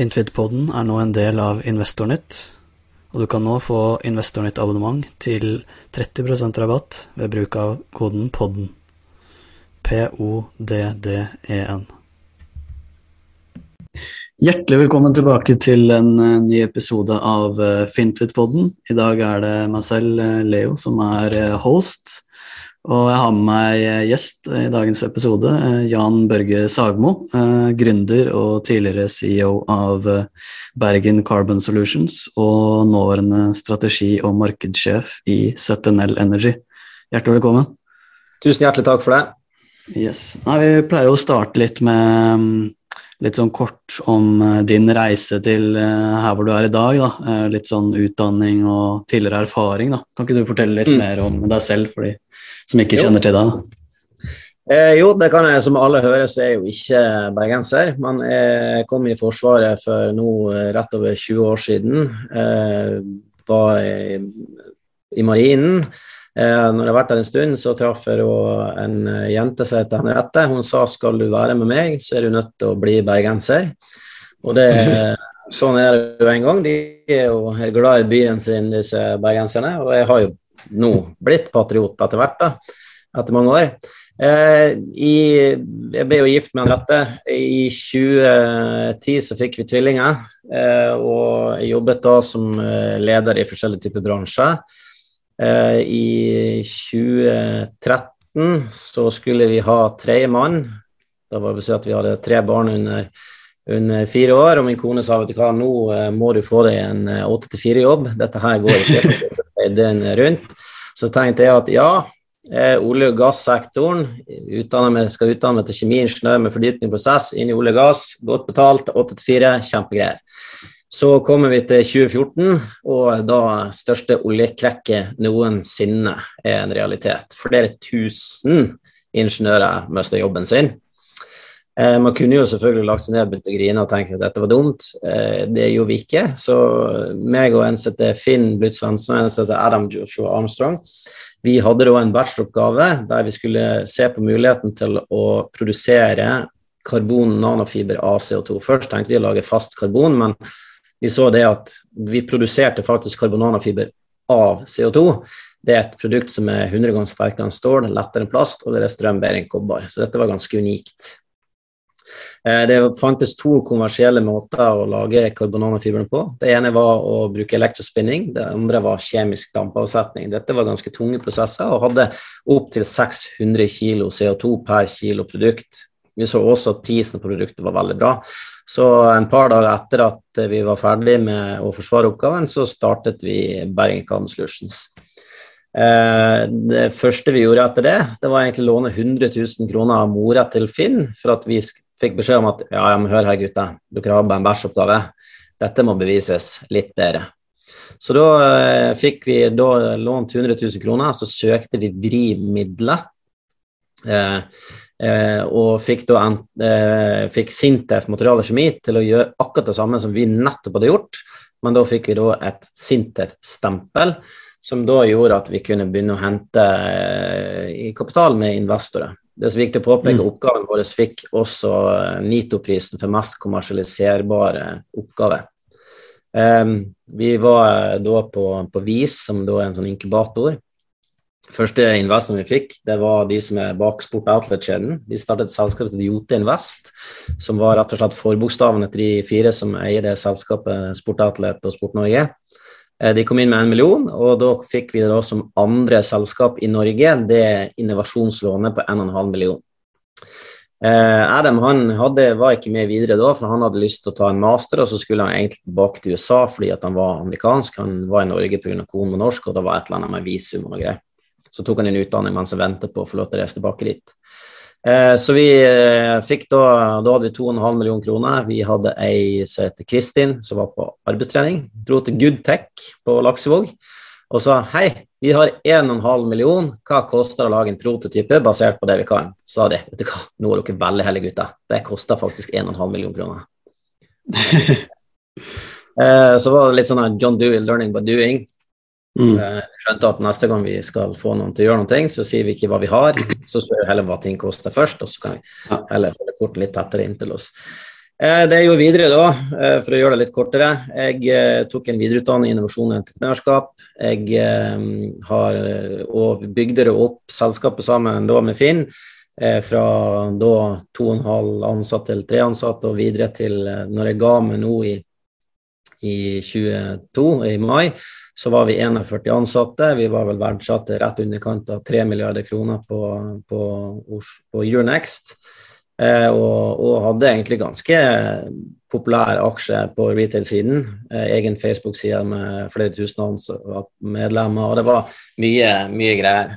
Fintfit-podden er nå en del av Investornytt, og du kan nå få Investornytt-abonnement til 30% rabatt ved bruk av koden PODDEN. P-o-d-d-e-n. Hjertelig velkommen tilbake til en eh, ny episode av eh, Fintfit-podden. I dag er det meg selv, eh, Leo, som er host. Og jeg har med meg eh, gjest i dagens episode, eh, Jan Børge Sagmo, eh, gründer og tidligere CEO av Bergen Carbon Solutions og nåværende strategi- og markedssjef i ZNL Energy. Hjertelig velkommen. Tusen hjertelig takk for det. Yes. Nei, vi pleier å starte litt med mm, litt sånn kort om din reise til her hvor du er i dag. Da. Litt sånn utdanning og tidligere erfaring. Da. Kan ikke du fortelle litt Mm. mer om deg selv for de som ikke Jo. kjenner til deg? Eh, jo, det kan jeg. Som alle hører, så er jeg jo ikke bergenser. Men jeg kom i Forsvaret for nå eh, rett over 20 år siden. Eh, var i, i marinen. Eh, når jeg har vært der en stund, så traff jeg en eh, jente som heter Henriette. Hun sa skal du være med meg, så er du nødt til å bli bergenser. Og det, sånn er det jo en gang. De er jo glad i byen sin, disse bergenserne. Og jeg har jo nå blitt patriot etter hvert, da, etter mange år. Eh, i, jeg ble jo gift med Henriette. I 2010 så fikk vi tvillinger. Eh, og jeg jobbet da som eh, leder i forskjellige typer bransjer. Eh, I 2013 så skulle vi ha tredjemann. Da var det si at vi hadde tre barn under, under fire år, og min kone sa vet du hva, nå eh, må du få deg en åtte til fire-jobb. Dette her går ikke døgnet rundt. Så tenkte jeg at ja, eh, olje- og gassektoren, utdanner skal utdanne meg til kjemiingeniør med fordypning i prosess inn i olje og gass, godt betalt, åtte til fire, kjempegreier. Så kommer vi til 2014, og da største oljekrekket noensinne er en realitet. Flere tusen ingeniører mister jobben sin. Eh, man kunne jo selvfølgelig lagt seg ned begynt å grine og tenke at dette var dumt. Eh, det gjorde vi ikke. Så meg og en heter Finn Blutz Svendsen og en heter Adam Joshua Armstrong, vi hadde da en bacheloroppgave der vi skulle se på muligheten til å produsere karbon nanofiber av CO2. Først tenkte vi å lage fast karbon, men vi så det at vi produserte faktisk karbon nanofiber av CO2. Det er et produkt som er 100 ganger sterkere enn stål, lettere enn plast, og det er strøm bedre enn kobber. Så dette var ganske unikt. Eh, Det fantes to kommersielle måter å lage karbonanofiberne på. Det ene var å bruke elektrospinning, det andre var kjemisk dampavsetning. Dette var ganske tunge prosesser og hadde opptil 600 kg CO2 per kilo produkt. Vi så også at prisen på produktet var veldig bra. Så en par dager etter at vi var ferdig med å forsvare oppgaven, så startet vi Bergen Carbon Solutions. Eh, Det første vi gjorde etter det, det var egentlig å låne 100 000 kroner av mora til Finn for at vi fikk beskjed om at ja, ja, men hør her, gutter, dere har bare en bæsjoppgave. Dette må bevises litt bedre. Så da eh, fikk vi da lånt 100 000 kroner, så søkte vi VRI-midler. Eh, eh, og fikk da en, eh, fikk Sintef Material og Kjemi til å gjøre akkurat det samme som vi nettopp hadde gjort, men da fikk vi da et Sintef-stempel som da gjorde at vi kunne begynne å hente eh, kapital med investorer. Det er så viktig å påpeke, Mm. oppgaven vår fikk også eh, NITO-prisen for mest kommersialiserbare oppgave. Um, vi var eh, da på, på VIS, som da er en sånn inkubator. Første investoren vi fikk, det var de som er bak Sport Outlet-kjeden. De startet et selskap til Jote Invest, som var rett og slett forbokstaven etter de fire som eier det selskapet Sport Outlet og Sport Norge. Eh, De kom inn med en million, og da fikk vi da som andre selskap i Norge det innovasjonslånet på 1,5 million. Eh, Adam han hadde, var ikke med videre da, for han hadde lyst til å ta en master, og så skulle han egentlig tilbake til USA fordi han var amerikansk. Han var i Norge pga. konen var norsk, og det var et eller annet med visum og greier. Så tok han en utdanning mens han ventet på å få lov til å reise tilbake dit. Eh, så vi eh, fikk da Da hadde vi 2,5 millioner kroner. Vi hadde ei som heter Kristin, som var på arbeidstrening. Dro til Goodtech på Laksevåg og sa hei, vi har 1,5 million, hva koster det å lage en prototype basert på det vi kan? Sa de. Vet du hva, nå er dere veldig heldige gutter. Det koster faktisk 1,5 million kroner. Eh, så var det litt sånn John Dewey, 'learning by doing'. Mm. Eh, skjønte at neste gang vi skal få noen til å gjøre noe, så sier vi ikke hva vi har, så spør vi heller hva ting koster først, og så kan vi heller holde kortet litt tettere inntil oss. Eh, det jeg gjorde videre da, eh, for å gjøre det litt kortere Jeg tok en videreutdanning i innovasjon og entreprenørskap. Jeg har og bygde det opp selskapet sammen da med Finn. Fra da to og en halv ansatt til tre ansatte og videre til når jeg ga meg nå i, i 22, i mai, så var vi 41 ansatte. Vi var vel verdsatt rett underkant av 3 milliarder kroner på, på, på Euronext. Eh, og, og, hadde egentlig ganske populær aksje på retail-siden. Eh, egen Facebook-side med flere tusen medlemmer, og det var mye, mye greier.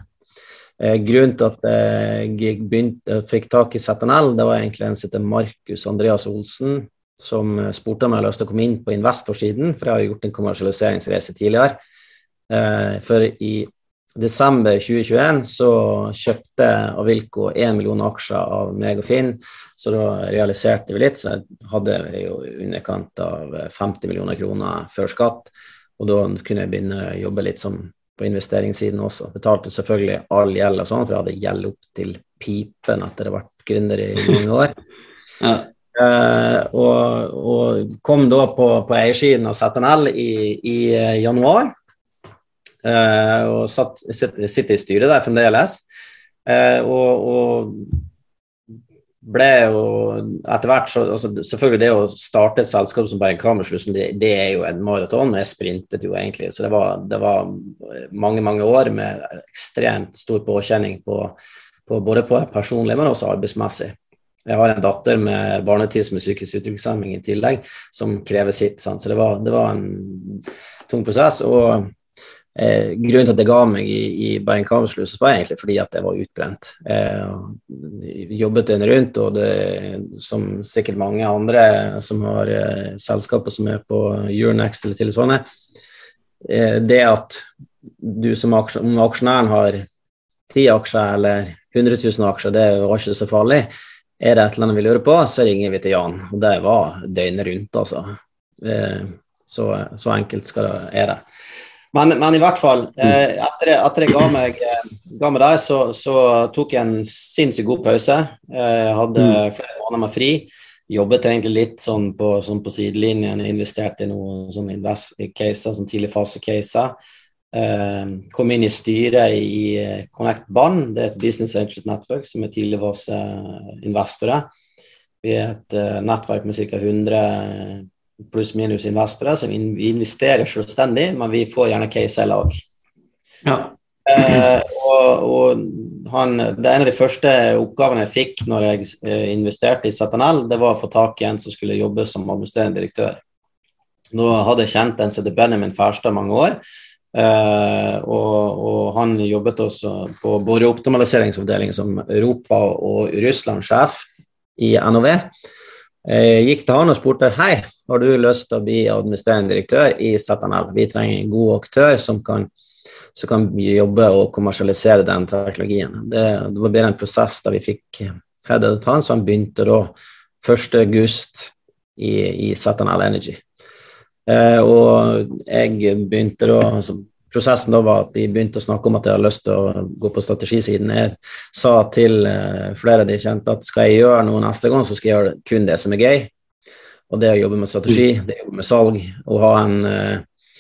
Eh, grunnen til at jeg begynte, fikk tak i ZNL, det var egentlig en som heter Markus Andreas Olsen, som spurte om jeg hadde lyst til å komme inn på investorsiden, for jeg har gjort en kommersialiseringsreise tidligere. For i desember 2021 så kjøpte Avilco 1 million aksjer av meg og Finn, så da realiserte vi litt. Så jeg hadde jo underkant av 50 millioner kroner før skatt, og da kunne jeg begynne å jobbe litt som på investeringssiden også. Betalte selvfølgelig all gjeld og sånn, for jeg hadde gjeld opp til pipen etter å ha vært gründer i mange år. ja. Uh, og, og, kom da på, på eiersiden av ZNL i, i januar. Uh, og satt, sitter, sitter, i styret der fremdeles. Uh, og, og, ble jo etter hvert så, altså, Selvfølgelig, det å starte et selskap som Bergen Kammerslussen, det, det, er jo en maraton. Jeg sprintet jo egentlig. Så det var, det var, mange, mange år med ekstremt stor påkjenning på, på, både på personlig, men også arbeidsmessig. Jeg har en datter med barnetid med psykisk utviklingshemming i tillegg, som krever sitt. Sant? Så det var, det var en tung prosess. og Eh, grunnen til at det ga meg i, i Bergen Kabelslus, var egentlig fordi at jeg var utbrent. Eh, jobbet den rundt, og det, som sikkert mange andre som har eh, selskaper som er på Euronext eller tilsvarende, eh, det at du som aksj om aksjonæren har ti aksjer eller 100 000 aksjer, det var ikke så farlig. Er det et eller annet vi lurer på, så ringer vi til Jan. Og det var døgnet rundt, altså. Eh, så, så enkelt skal det, er det. Men, men, i hvert fall, mm. eh, etter, etter jeg ga meg, eh, ga meg der, så, så, tok jeg en sinnssykt god pause. Jeg hadde mm. flere måneder med fri. Jobbet egentlig litt sånn på, sånn på sidelinjen. Investerte i noen sånne invest-caser, sånn tidligfase-caser. Eh, kom inn i styret i Connect Band, det er et business angel nettverk som er tidligere investorer. Vi er et uh, nettverk med ca. 100 pluss-minus investorer som investerer selvstendig, men vi får gjerne case i lag. Ja. Eh, og, og han, det En av de første oppgavene jeg fikk når jeg eh, investerte i ZNL, det var å få tak i en som skulle jobbe som administrerende direktør. Nå hadde jeg kjent en som heter Benjamin Færstad mange år. Eh, og, og, han jobbet også på boreoptimaliseringsavdelingen som Europa- og Russland-sjef i NOV. Jeg gikk til han og spurte hei, har du lyst til å bli administrerende direktør i ZNL. Vi trenger en god aktør som kan, som kan jobbe og kommersialisere den teknologien. Det, det var bare en prosess da vi fikk headet han, så han begynte da 1.8 i, i ZNL Energy. Eh, og jeg begynte da altså, prosessen da var at de begynte å snakke om at jeg hadde lyst til å gå på strategisiden. Jeg sa til flere flere de kjente at skal jeg gjøre noe neste gang, så skal jeg gjøre kun det som er gøy. Og det å jobbe med strategi, mm. det å jobbe med salg, og ha en, uh,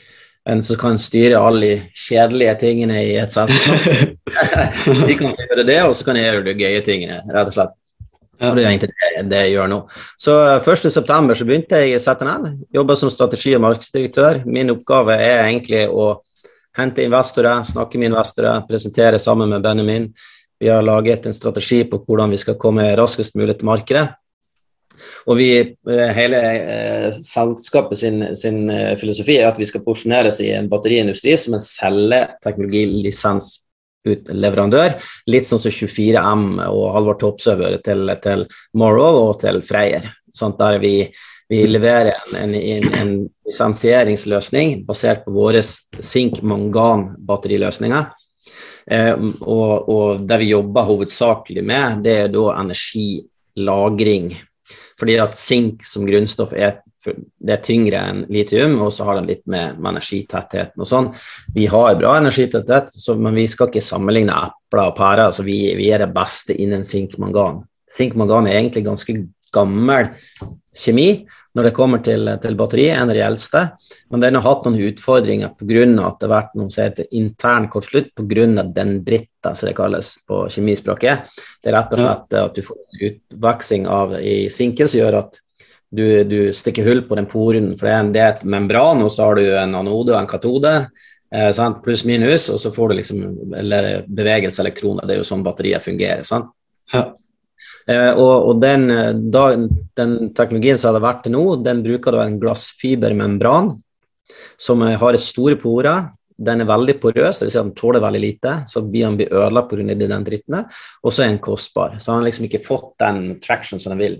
en som kan styre alle de kjedelige tingene i et selskap. de kan gjøre det, og så kan jeg gjøre de gøye tingene, rett og slett. Og det er egentlig det, det jeg gjør nå. Så 1.9. så begynte jeg i ZNL. Jobba som strategi- og markedsdirektør. Min oppgave er egentlig å hente investorer, snakke med investorer, presentere sammen med Benjamin. Vi har laget en strategi på hvordan vi skal komme raskest mulig til markedet. Og vi, eh, hele eh, selskapet sin, sin, eh, filosofi er at vi skal porsjoneres i en batteriindustri som en celleteknologilisensleverandør. Litt sånn som 24M og Halvor Topsø til, til Morrow og til Freyr. Sånn der vi vi leverer en, en, en lisensieringsløsning basert på våre sink-mangan-batteriløsninger. Eh, og, og, det vi jobber hovedsakelig med, det er da energilagring. Fordi at sink som grunnstoff er, det er tyngre enn litium, og så har den litt med, med energitettheten og sånn. Vi har bra energitetthet, så, men vi skal ikke sammenligne epler og pærer. Altså vi, vi, er det beste innen sink-mangan. Sink-mangan er egentlig ganske gammel kjemi når det kommer til, til batteri, en av de eldste. Men den har hatt noen utfordringer pga. at det har vært noen som heter intern kortslutt pga. den dritta, som det kalles på kjemispråket. Det er rett og slett at du får utveksling av i sinken som gjør at du, du, stikker hull på den poren, for det er, det er et membran, og så har du en anode og en katode. Eh, Pluss-minus, og så får du liksom eller bevegelse elektroner. Det er jo sånn batteriet fungerer. sant? Ja. Eh, og, og den, da, den, teknologien som hadde vært til nå, den bruker da en glassfibermembran som har store porer. Den er veldig porøs, dvs. Si den tåler veldig lite, så blir den ødelagt pga. den dritten. Og så er den kostbar. Så han har liksom ikke fått den traction som den vil.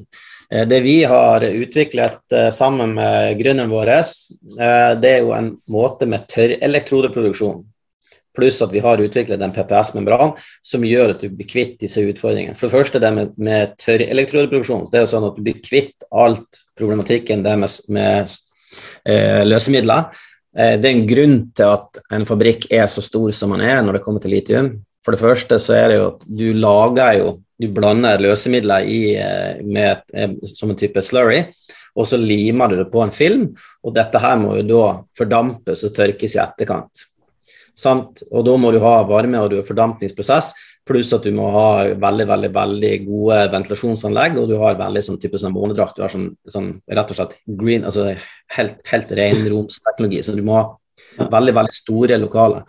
Eh, det vi har utviklet eh, sammen med gründeren vår, eh, det er jo en måte med tørrelektrodeproduksjon. Pluss at vi har utviklet en PPS-membran som gjør at du blir kvitt disse utfordringene. For det første det med, med tørrelektrodeproduksjon. Det er sånn at du blir kvitt alt problematikken det med, med eh, løsemidler. Eh, det er en grunn til at en fabrikk er så stor som den er når det kommer til litium. For det første så er det jo at du lager jo du blander løsemidler i, eh, med, eh, som en type slurry, og så limer du det på en film. Og dette her må jo da fordampes og tørkes i etterkant. Sant? og da må du ha varme og du har fordampningsprosess, pluss at du må ha veldig veldig, veldig gode ventilasjonsanlegg, og du har veldig sånn type sånn månedrakt. Du har sånn, sånn, rett og slett green, altså helt, helt ren romsteknologi, så du må ha veldig, veldig store lokaler.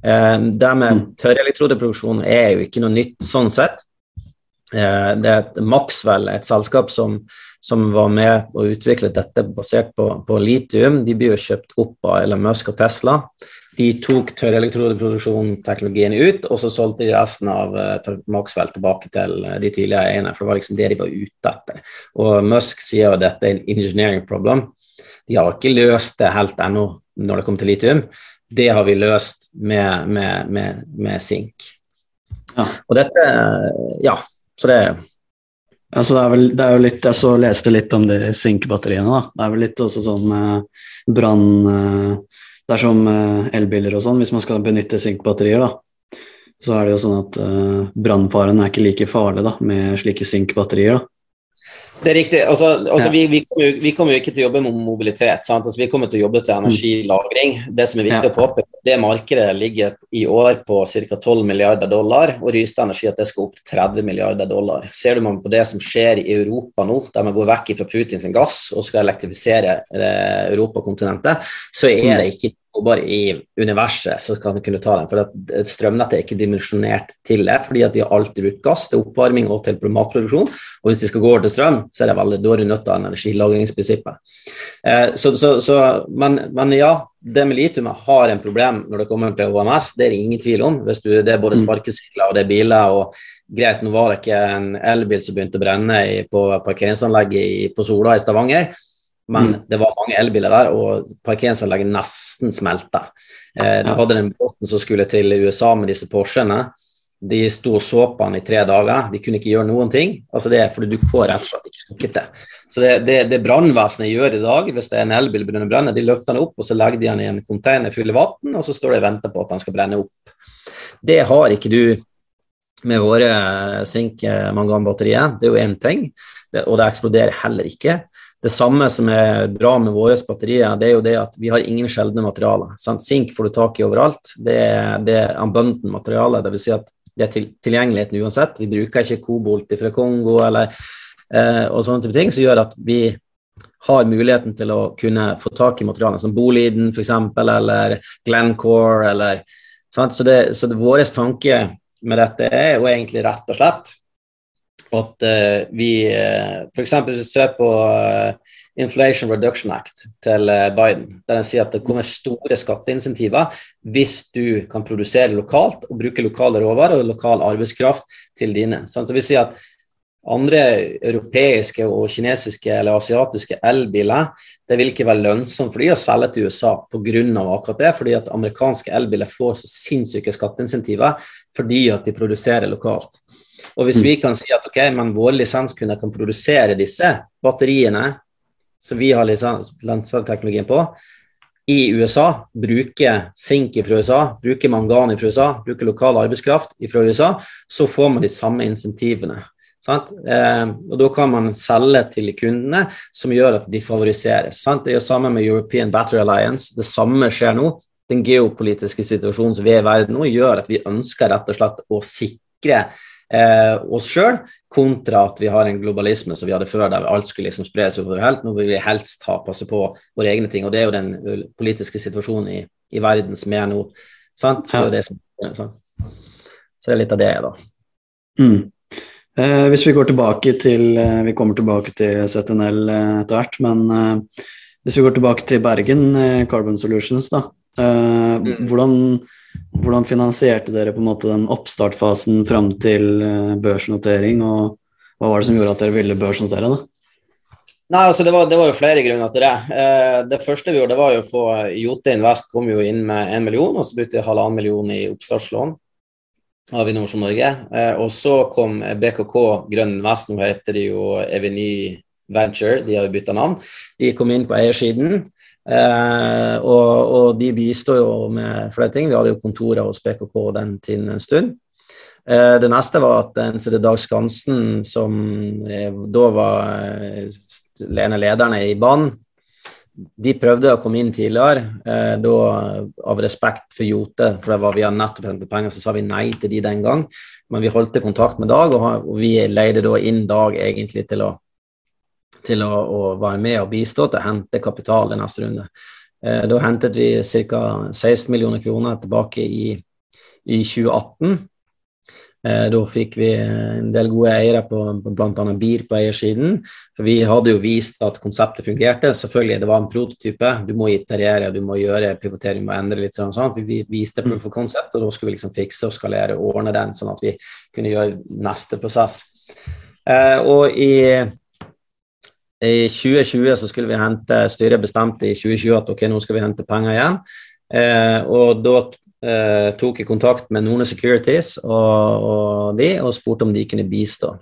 Eh, det med tørrelektrodeproduksjon er jo ikke noe nytt sånn sett. Eh, det er et Maxwell, et selskap som, som, var med og utviklet dette basert på, på, litium. De blir jo kjøpt opp av Elon Musk og Tesla. De tok tørrelektrodeproduksjonsteknologien ut, og så solgte de resten av uh, Maxwell tilbake til uh, de tidligere eierne. For det var liksom det de var ute etter. Og Musk sier at dette er en engineering problem. De har ikke løst det helt ennå når det kommer til litium. Det har vi løst med, med, med, med sink. Ja. Og dette, ja, så det Altså det, er vel, det er jo litt, Jeg så leste litt om de sinkebatteriene, da. Det er vel litt også sånn eh, brann eh, Det er som eh, elbiler og sånn. Hvis man skal benytte sinkbatterier, da, så er det jo sånn at eh, brannfaren er ikke like farlig da, med slike sinkbatterier. da. Det er riktig. Altså, altså ja. vi, vi, kommer jo, vi, kommer jo, ikke til å jobbe med mobilitet. Altså, vi kommer til å jobbe til mm. energilagring. Det som er viktig ja. å påpeke, det markedet ligger i år på ca. 12 milliarder dollar, og Rystad Energi at det skal opp til 30 milliarder dollar. Ser du man på det som skjer i Europa nå, der man går vekk fra Putins gass og skal elektrifisere eh, Europakontinentet, så er det mm. ikke og bare i universet så kan du kunne ta den. For strømnettet er ikke dimensjonert til det, fordi at de har alltid brukt gass til oppvarming og til matproduksjon. Og hvis de skal gå over til strøm, så er det veldig, dårlig nødt av energilagringsprinsippet. Eh, så, så, så, men, men, ja, det med litium har en problem når det kommer til HMS, det er det ingen tvil om. Du, det er både mm. sparkesykler og det er biler. og Greit, nå var det ikke en elbil som begynte å brenne i, på parkeringsanlegget på Sola i Stavanger. Men mm. det var mange elbiler der, og parkeringsanlegget nesten smelta. Eh, du hadde den båten som skulle til USA med disse Porschene. De sto og så på den i tre dager. De kunne ikke gjøre noen ting. altså det fordi du får rett og slett ikke trukket det. Så det, det, det brannvesenet gjør i dag, hvis det er en elbil begynner å brenne, de løfter den opp og så legger de den i en container full av vann, og så står de og venter på at den skal brenne opp. Det har ikke du med våre sink-manganbatterier. Det er jo én ting, og det eksploderer heller ikke. Det samme som er bra med våre batterier, det er jo det at vi har ingen sjeldne materialer. Sant? Sink får du tak i overalt. Det er, det er abundant materiale, dvs. Si at det er til, tilgjengeligheten uansett. Vi bruker ikke kobolt fra Kongo eller, eh, og sånne type ting, som gjør at vi har muligheten til å kunne få tak i materialene som Boliden f.eks., eller Glencore, eller sant? Så, det, så det, vår tanke med dette er jo egentlig rett og slett at uh, vi uh, f.eks. ser på uh, Inflation Reduction Act til Biden, der han sier at det kommer store skatteinsentiver hvis du kan produsere lokalt og bruke lokale råvarer og lokal arbeidskraft til dine. Så vi sier at andre europeiske og kinesiske eller asiatiske elbiler det vil ikke være lønnsomt for de å selge til USA pga. akkurat det, fordi at amerikanske elbiler får så sinnssyke skatteinsentiver fordi at de produserer lokalt. Og hvis vi mm. kan si at ok, men vår lisenskunde kan produsere disse batteriene som vi har lisensteknologien på, i USA, bruke sink fra USA, bruke mangan fra USA, bruke lokal arbeidskraft fra USA, så får man de samme insentivene. Eh, og Da kan man selge til kundene, som gjør at de favoriseres. Sant? Det er jo samme med European Battery Alliance. Det samme skjer nå. Den geopolitiske situasjonen som vi er i verden nå, gjør at vi ønsker rett og slett å sikre oss sjøl, kontra at vi har en globalisme som vi hadde før, der alt skulle liksom spres over helt. Nå vil vi helst ha passe på våre egne ting, og det er jo den politiske situasjonen i, i verden som er nå. Sant? Ja. Det som. Så det er litt av det, da. Mm. Eh, hvis vi går tilbake til eh, Vi kommer tilbake til ZNL eh, etter hvert, men eh, hvis vi går tilbake til Bergen, eh, Carbon Solutions, da. Eh, mm. hvordan, hvordan, finansierte dere på en måte den oppstartfasen fram til børsnotering, og hva var det som gjorde at dere ville børsnotere? da? Nei, altså det var, det var, jo flere grunner til det. Eh, det første vi gjorde, var jo å få Jote Invest kom jo inn med én million, og så brukte vi halvannen million i oppstartslån av Innovasjon Norge. Eh, og så kom BKK Grønn Invest, nå heter de jo Eveny Venture, de har jo bytta navn. De kom inn på eiersiden. Eh, og, og, de bistår jo med flere ting. Vi hadde jo kontorer hos PKK den tiden en stund. Eh, det neste var at NCD Dag Skansen, som eh, da var eh, en av lederne i banen, de prøvde å komme inn tidligere, eh, da av respekt for Jote, for det var vi hadde nettopp hentet penger, så sa vi nei til de den gang. Men vi holdt kontakt med Dag, og, og vi leide da inn Dag egentlig til å, til å, å være med og bistå til å hente kapital i neste runde. Eh, da hentet vi ca. 16 millioner kroner tilbake i, i 2018. Eh, da fikk vi en del gode eiere på, på bl.a. BIR på eiersiden. For vi hadde jo vist at konseptet fungerte. Selvfølgelig, det var en prototype. Du må iterere, du må gjøre pivotering, må endre litt. Sånn, sånn. Vi viste proof of concept, og da skulle vi liksom fikse og skalere og ordne den, sånn at vi kunne gjøre neste prosess. Eh, og i i 2020 så skulle vi hente Styret bestemte i 2020 at ok, nå skal vi hente penger igjen. Eh, og da eh, tok jeg kontakt med None Securities og, og, de, og spurte om de kunne bistå.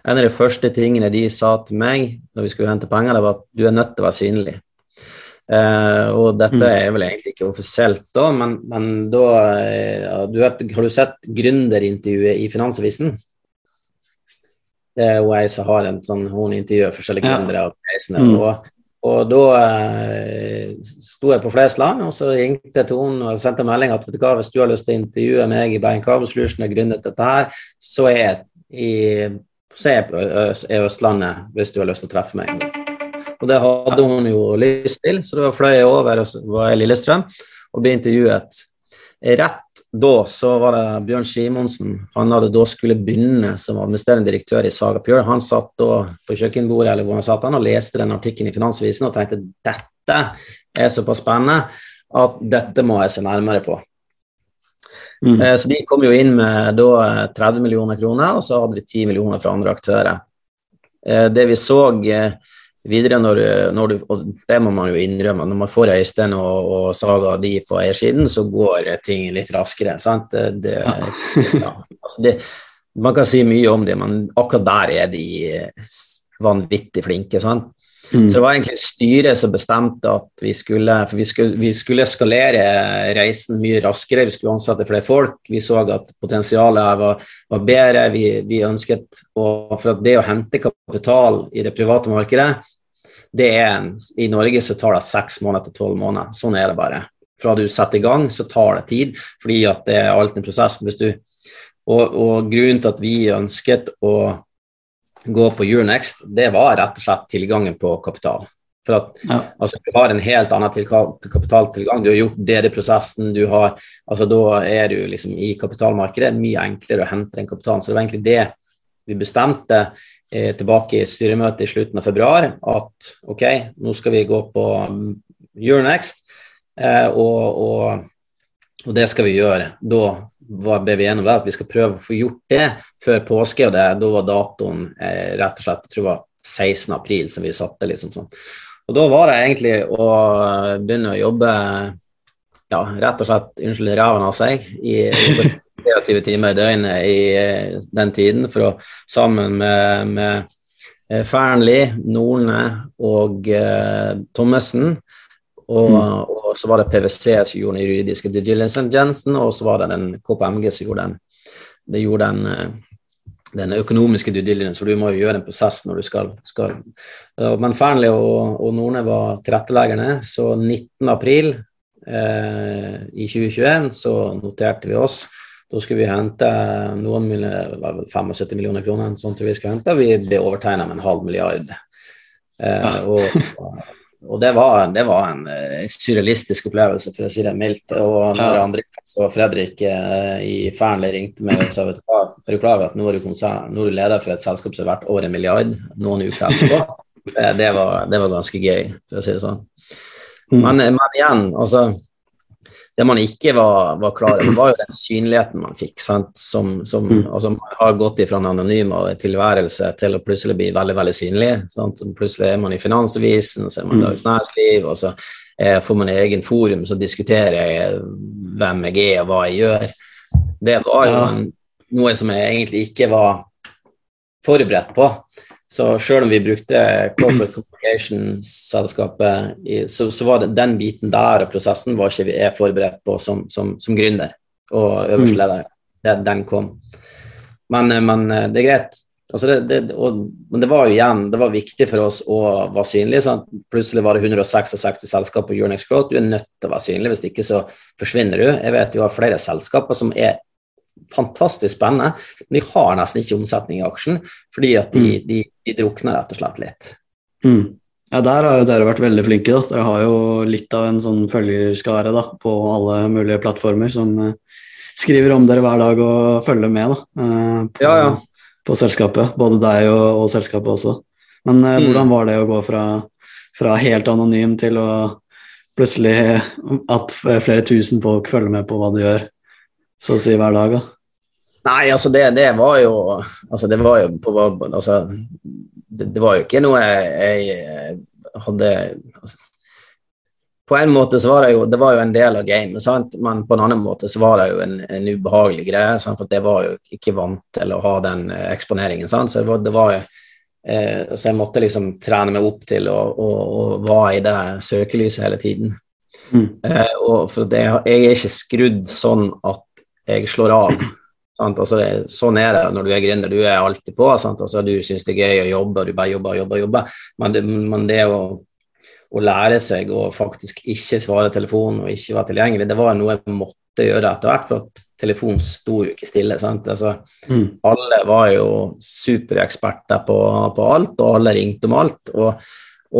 En av de første tingene de sa til meg når vi skulle hente penger, det var at du er nødt til å være synlig. Eh, og dette mm. er vel egentlig ikke offisielt, da, men, men da ja, du vet, Har du sett gründerintervjuet i Finansavisen? Det er jo ei som har en sånn, hun intervjuer forskjellige gründere. Ja. Mm. Og og da eh, sto jeg på Flesland, og så ringte jeg til henne og sendte melding at hva, hvis du har lyst til å intervjue meg i Bergen Carbon Solution og grunnet dette her, så er jeg i så er jeg Østlandet hvis du har lyst til å treffe meg. Og det hadde hun jo lyst til, så da fløy jeg over og var i Lillestrøm og ble intervjuet Rett da så var det Bjørn Simonsen. Han hadde da skulle begynne som administrerende direktør i Saga Pure. Han satt da på kjøkkenbordet eller hvor han satt han og leste den artikkelen i Finansavisen og tenkte dette er såpass spennende at dette må jeg se nærmere på. Mm. Eh, så de kom jo inn med da 30 millioner kroner, og så hadde de 10 millioner fra andre aktører. Eh, det vi så eh, videre når, når, du, og det må man jo innrømme, når man får Øystein og, og Saga de på eiersiden, så går ting litt raskere. sant? Det, det, ja, altså det, man kan si mye om det, men akkurat der er de vanvittig flinke. sant? Mm. Så det var egentlig styret som bestemte at vi skulle, vi skulle, vi skulle eskalere reisen mye raskere. Vi skulle ansette flere folk. Vi så at potensialet her var, var bedre. Vi, vi, ønsket å, For at det å hente kapital i det private markedet, det er en, I Norge så tar det seks måneder til tolv måneder. Sånn er det bare. Fra du setter i gang, så tar det tid, fordi at det er alt en prosess. Hvis du, og, og grunnen til at vi ønsket å gå på Euronext, det var rett og slett tilgangen på kapital. For at ja. altså, Du har en helt annen kapitaltilgang. Du har gjort DD-prosessen. du har, altså Da er du liksom i kapitalmarkedet mye enklere å hente den kapitalen. Så det var egentlig det vi bestemte eh, tilbake i styremøtet i slutten av februar. At ok, nå skal vi gå på Euronext, eh, og, og, og, det skal vi gjøre. Da var ble vi enige om at vi skal prøve å få gjort det før påske. og det, Da var datoen eh, rett og slett jeg tror det var 16. april som vi satte. liksom sånn. Og Da var det egentlig å begynne å jobbe ja, rett og slett unnskyld ræven av seg i, i 23 timer i døgnet i eh, den tiden for å sammen med, med eh, Fearnley, Norne og eh, Thommessen og, mm. Og, så var det PwC som gjorde den juridiske due diligence, og så var det den KPMG som gjorde den, det gjorde den uh, den økonomiske due diligence, for du må jo gjøre en prosess når du skal, skal. Men Fearnley og, og Norne var tilretteleggerne, så 19. april eh, i 2021 så noterte vi oss. Da skulle vi hente noen millioner, 75 millioner kroner, sånn vi skulle hente. Vi ble overtegna med en halv milliard. Eh, og, og det var, det var en uh, surrealistisk opplevelse, for å si det mildt. Og når ja. Andreas og Fredrik uh, i Fearnley ringte meg og sa vet du er du klar over at nå er du, konsern, nå er du leder for et selskap som er verdt over en milliard noen uker etterpå, det, det, var, det, var, ganske gøy, for å si det sånn. Mm. Men, men igjen, altså det man ikke var, var klar over, var jo den synligheten man fikk. Som, som, mm. altså, man har gått ifra en anonym tilværelse til å plutselig bli veldig veldig synlig. Sant? Plutselig er man i Finansavisen, så er man i mm. Dagens Næringsliv, og så eh, får man egen forum så diskuterer jeg hvem jeg er og hva jeg gjør. Det var jo en, noe som jeg egentlig ikke var forberedt på. Så selv om vi brukte corporate communication-selskapet, så, så, var det den biten der og prosessen var ikke vi er forberedt på som, som, som gründer og øverste mm. leder. Den, den kom. Men, men, det er greit. Altså det, det, og, men det var jo igjen det var viktig for oss å være synlige. Sant? Plutselig var det 166 selskaper på Euronex Growth. Du er nødt til å være synlig, hvis ikke så forsvinner du. Jeg vet jo av flere selskaper som er fantastisk spennende, men de har nesten ikke omsetning i aksjen fordi at de, mm. de, de drukner rett og slett litt. Mm. Ja, Der har jo dere vært veldig flinke. da. Dere har jo litt av en sånn følgerskare da, på alle mulige plattformer som uh, skriver om dere hver dag og følger med da, uh, på, ja, ja. på, selskapet. Både deg og, og selskapet også. Men uh, mm. hvordan var det å gå fra, fra helt anonym til å plutselig at flere tusen folk følger med på hva du gjør? Så å si hver dag? da? Nei, altså det, det, var jo altså det var jo på altså, det, det, var jo ikke noe jeg, jeg hadde altså, På en måte så var det jo det var jo en del av gamet, sant? men på en annen måte så var det jo en, en ubehagelig greie. Sant? For det var jo ikke vant til å ha den eh, eksponeringen. Sant? Så det var, det var jo eh, Så jeg måtte liksom trene meg opp til å, å, å være i det søkelyset hele tiden. Mm. Eh, og for det, jeg er ikke skrudd sånn at jeg slår av. Altså, sånn er det når du er gründer. Du er alltid på. Altså, du syns det er gøy å jobbe, og du bare jobber jobber. jobber. Men det, men det å, å, lære seg å faktisk ikke svare telefonen og ikke være tilgjengelig, det var noe jeg måtte gjøre etter hvert, for at telefonen sto jo ikke stille. Altså, mm. Alle var jo supereksperter på, på, alt, og alle ringte om alt. Og,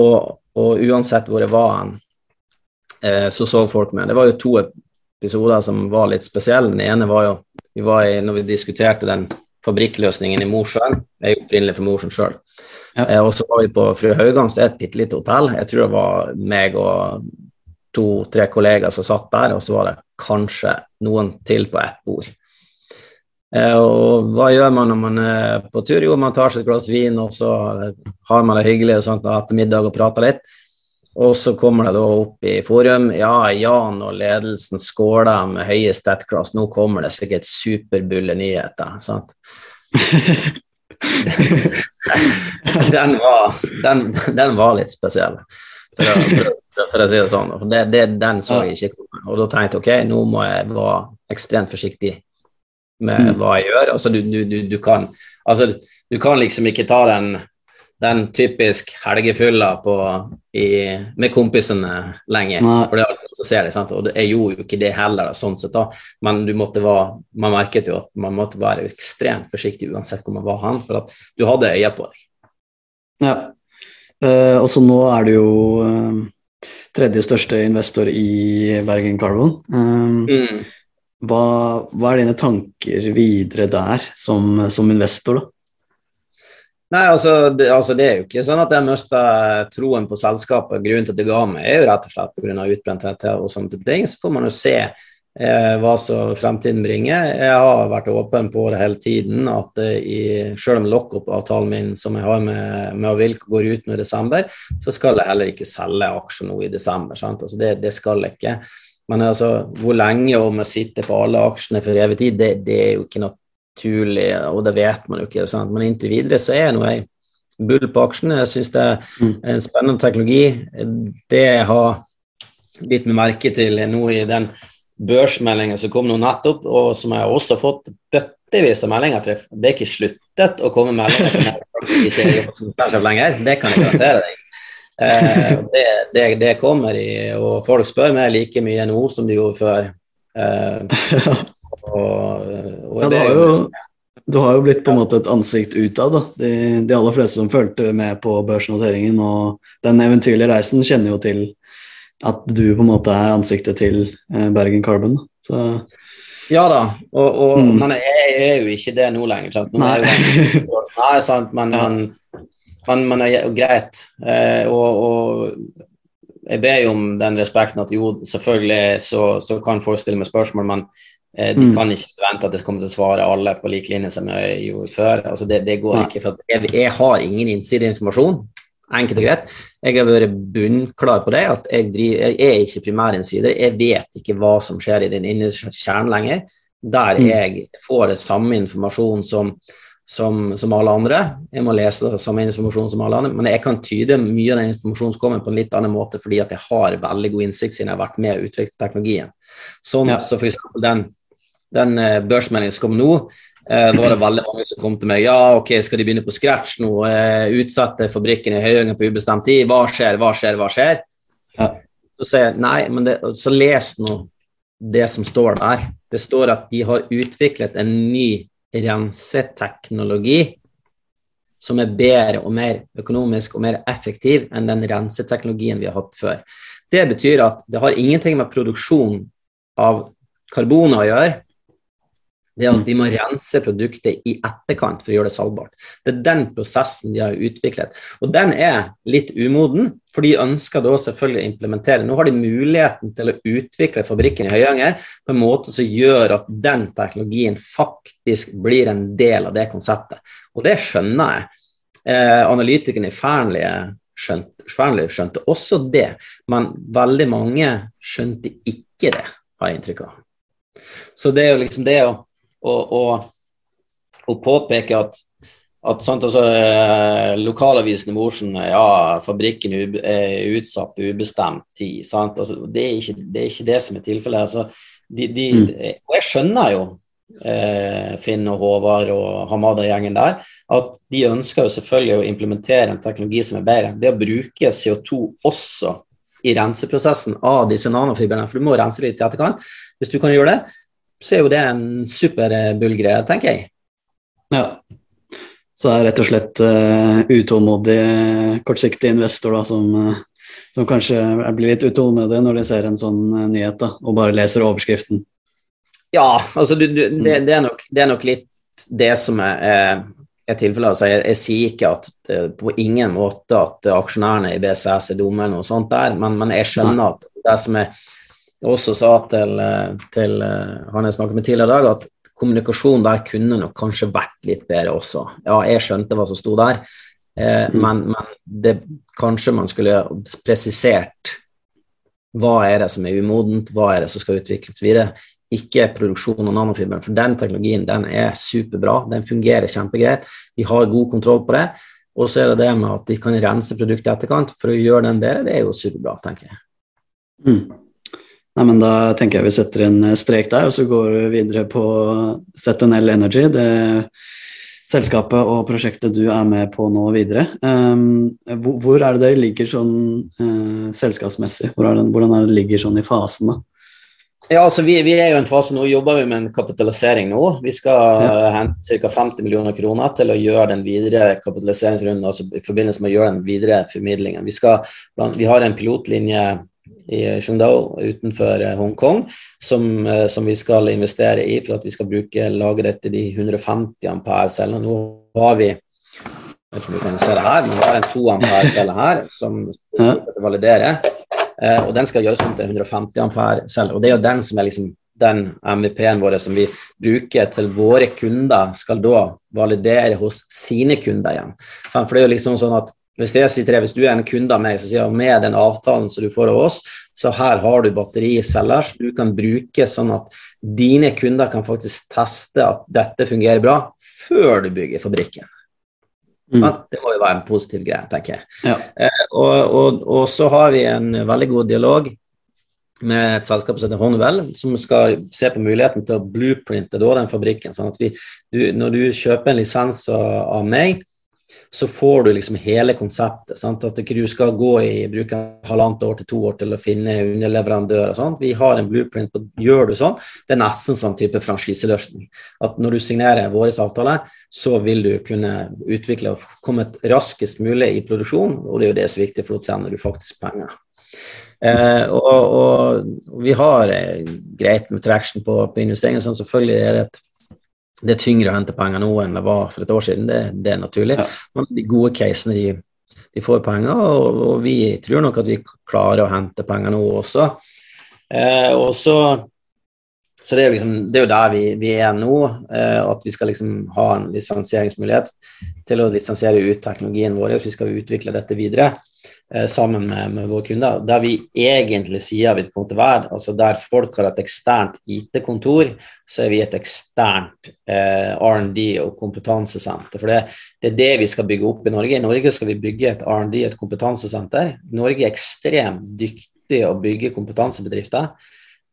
og, og uansett hvor jeg var, eh, så så folk meg. Det var jo to episoder som var litt spesielle. Den ene var jo vi var i, når vi diskuterte den fabrikkløsningen i Mosjøen. Jeg er opprinnelig fra Mosjøen sjøl. Ja. Eh, og så var vi på Fru Haugans, det er et bitte lite hotell. Jeg tror det var meg og to-tre kollegaer som satt der, og så var det kanskje noen til på ett bord. Eh, og hva gjør man når man er på tur? Jo, man tar seg et glass vin, og så har man det hyggelig og sånt, etter middag og prater litt. Og så kommer det da opp i forum ja, Jan og ledelsen skåler med høye statcross, nå kommer det sikkert superbulle nyheter. sant? den, var, den, den, var, litt spesiell, for å, for, for å si det sånn. Det, det, den så jeg ikke komme. Og da tenkte jeg ok, nå må jeg være ekstremt forsiktig med mm. hva jeg gjør. Altså, du, du, du, du kan, altså, du kan liksom ikke ta den den typisk helgefylla på, i, med kompisene lenge. Nei. For det er alle som ser det. Sant? Og jeg gjorde jo ikke det heller, sånn sett da. men være, man merket jo at man måtte være ekstremt forsiktig uansett hvor man var hen, for at du hadde øye på deg. Ja, uh, og så nå er du jo uh, tredje største investor i Bergen Carbon. Um, mm. hva, hva, er dine tanker videre der som, som investor, da? Nei, altså det, altså det, er jo ikke sånn at jeg mista troen på selskapet. Grunnen til at det ga meg, er jo rett og slett pga. utbrenthet og sånne type ting. Så får man jo se eh, hva som fremtiden bringer. Jeg har vært åpen på det hele tiden at eh, i, selv om lockup-avtalen min som jeg har med, med Avilk går ut nå i desember, så skal jeg heller ikke selge aksjer nå i desember. Altså det, det, skal jeg ikke. Men altså, hvor lenge om jeg sitter på alle aksjene for evig tid, det, det er jo ikke noe naturlig, og det vet man jo ikke. Sant? Men inntil videre så er nå jeg bull på aksjene. Jeg syns det mm. er en spennende teknologi. Det jeg har bitt meg merke til nå i den børsmeldingen som kom nå nettopp, og som jeg har også fått bøttevis av meldinger. fra. det er ikke sluttet å komme meldinger til ikke jobber som særlig lenger. Det kan jeg garantere deg. Eh, det, det, det, kommer i, og folk spør meg like mye nå som de gjorde før. Eh, og, og ja, det har jo, du har jo blitt på en måte et ansikt utad. De, de aller fleste som fulgte med på børsnoteringen og den eventyrlige reisen, kjenner jo til at du på en måte er ansiktet til eh, Bergen Carbon. Så. Ja da, og, og, mm. men jeg, er jo ikke det nå lenger. Sant? Nå nei. Jo, nei, sant, men, men, men, men er jo greit. Eh, og, og, jeg ber jo om den respekten at jo, selvfølgelig så, så kan folk stille meg spørsmål, men de mm. kan ikke forvente at jeg kommer til å svare alle på lik linje som jeg gjorde før. Altså, det, det går ikke, for jeg, jeg har ingen innsideinformasjon. Enkelt og greit. Jeg har vært bunnklar på det, at jeg, driver, jeg er ikke primærinnsider. Jeg vet ikke hva som skjer i den innerste kjernen lenger. Der mm. jeg får det samme informasjon som, som, som, alle andre. Jeg må lese det samme informasjon som alle andre, men jeg kan tyde mye av den informasjonen som kommer på en litt annen måte, fordi at jeg har veldig god innsikt siden jeg har vært med og utviklet teknologien. Som ja. Så f.eks. den, den eh, børsmeldingen som kom nå, eh, var det veldig mange som kom til meg. Ja, ok, skal de begynne på scratch nå? Eh, utsette fabrikken i Høyanger på ubestemt tid? Hva skjer, hva skjer, hva skjer? Ja. Så sier jeg nei, men det, så les nå det som står der. Det står at de har utviklet en ny renseteknologi som er bedre og mer økonomisk og mer effektiv enn den renseteknologien vi har hatt før. Det betyr at det har ingenting med produksjon av karboner å gjøre, det er at de må rense produktet i etterkant for å gjøre det salgbart. Det er den prosessen de har utviklet. Og den er litt umoden, for de ønsker da selvfølgelig å implementere. Nå har de muligheten til å utvikle fabrikken i Høyanger på en måte som gjør at den teknologien faktisk blir en del av det konseptet. Og det skjønner jeg. Eh, analytikerne i Fearnley skjønte, skjønte også det, men veldig mange skjønte ikke det, har jeg inntrykk av. Så det er jo liksom det å og, og, og påpeke at, at sant, altså, eh, Lokalavisen i Mosjøen ja, fabrikken er utsatt på ubestemt tid. Altså, det, er ikke, det, er ikke, det som er tilfellet. Altså, de, de, mm. Og jeg skjønner jo eh, Finn og Håvard og Hamada-gjengen der, at de ønsker jo selvfølgelig å implementere en teknologi som er bedre. Det å bruke CO2 også i renseprosessen av disse nanofibrene, for du må rense litt i etterkant. Hvis du kan gjøre det, så er jo det en superbullgreie, tenker jeg. Ja. Så er rett og slett uh, utålmodig, kortsiktig investor da, som, uh, som, kanskje blir litt utålmodig når de ser en sånn uh, nyhet da, og bare leser overskriften. Ja, altså du, du, det, det, er nok, det, er nok, litt det som er, er, er tilfellet. Altså, jeg, jeg, sier ikke at på ingen måte at aksjonærene i BCS er dumme, eller noe sånt der, men, men jeg skjønner at det som er også sa til, eh, til eh, han jeg snakket med tidligere i dag, at kommunikasjonen der kunne nok kanskje vært litt bedre også. Ja, jeg skjønte hva som sto der, eh, mm. men, men det, kanskje man skulle presisert hva er det som er umodent, hva er det som skal utvikles videre. Ikke produksjon av nanofiberen, for den teknologien den er superbra. Den fungerer kjempegreit. De har god kontroll på det. Og så er det det med at de kan rense produktet i etterkant for å gjøre den bedre. Det er jo superbra, tenker jeg. Mm. Nei, men Da tenker jeg vi setter en strek der, og så går vi videre på ZNL Energy. det selskapet og prosjektet du er med på nå videre. Um, hvor er det dere ligger sånn uh, selskapsmessig? Hvor er det, hvordan er det ligger sånn i fasen? da? Ja, altså vi, vi, er jo i en fase nå, jobber vi med en kapitalisering nå. Vi skal ja. hente ca. 50 millioner kroner til å gjøre den videre kapitaliseringsrunden, altså i forbindelse med å gjøre den videre formidlingen. Vi, skal, vi har en pilotlinje i Shungdao utenfor eh, Hongkong, som, eh, som, vi skal investere i for at vi skal bruke lageret til de 150 ampere-cellene. Nå har vi vi kan se det her, vi har en 2 ampere-celle her som validerer, eh, og den skal gjøres om til 150 ampere-celler. og Det er jo den som er liksom den MVP-en vår som vi bruker til våre kunder, skal da validere hos sine kunder igjen. For det er jo liksom sånn at hvis jeg sier til deg, hvis du er en kunde av meg, som sier med den avtalen som du får av oss, så her har du battericeller som du kan bruke sånn at dine kunder kan faktisk teste at dette fungerer bra, før du bygger fabrikken. Mm. Det må jo være en positiv greie, tenker jeg. Ja. Eh, og, og, og, så har vi en veldig god dialog med et selskap som heter Honeywell, som skal se på muligheten til å blueprinte da, den fabrikken. sånn at vi, du, Når du kjøper en lisens av meg, så får du liksom hele konseptet. Sant? At ikke du skal gå i bruke halvannet år til to år til å finne underleverandør og sånn. Vi har en blueprint på gjør du sånn. Det er nesten sånn type franchiseløsning. At når du signerer vår avtale, så vil du kunne utvikle og komme raskest mulig i produksjon, og det er jo det som er viktig, for da tjener du faktisk penger. Eh, og, og, vi har eh, greit med traction på, på investeringer. Sånn, selvfølgelig er det et det er tyngre å hente penger nå enn det var for et år siden, det, det er naturlig. Ja. Men de gode casene, de, de får penger, og, og, vi tror nok at vi klarer å hente penger nå også. Eh, og så, så det, er liksom, det er jo der vi, vi er nå, eh, at vi skal liksom ha en lisensieringsmulighet til å lisensiere ut teknologien vår. hvis vi skal utvikle dette videre. Eh, sammen med, med våre kunder. Der vi egentlig sier vi kommer til å være, altså der folk har et eksternt IT-kontor, så er vi et eksternt eh, R&D og kompetansesenter. For det, det, er det vi skal bygge opp i Norge. I Norge skal vi bygge et R&D, et kompetansesenter. Norge er ekstremt dyktig å bygge kompetansebedrifter.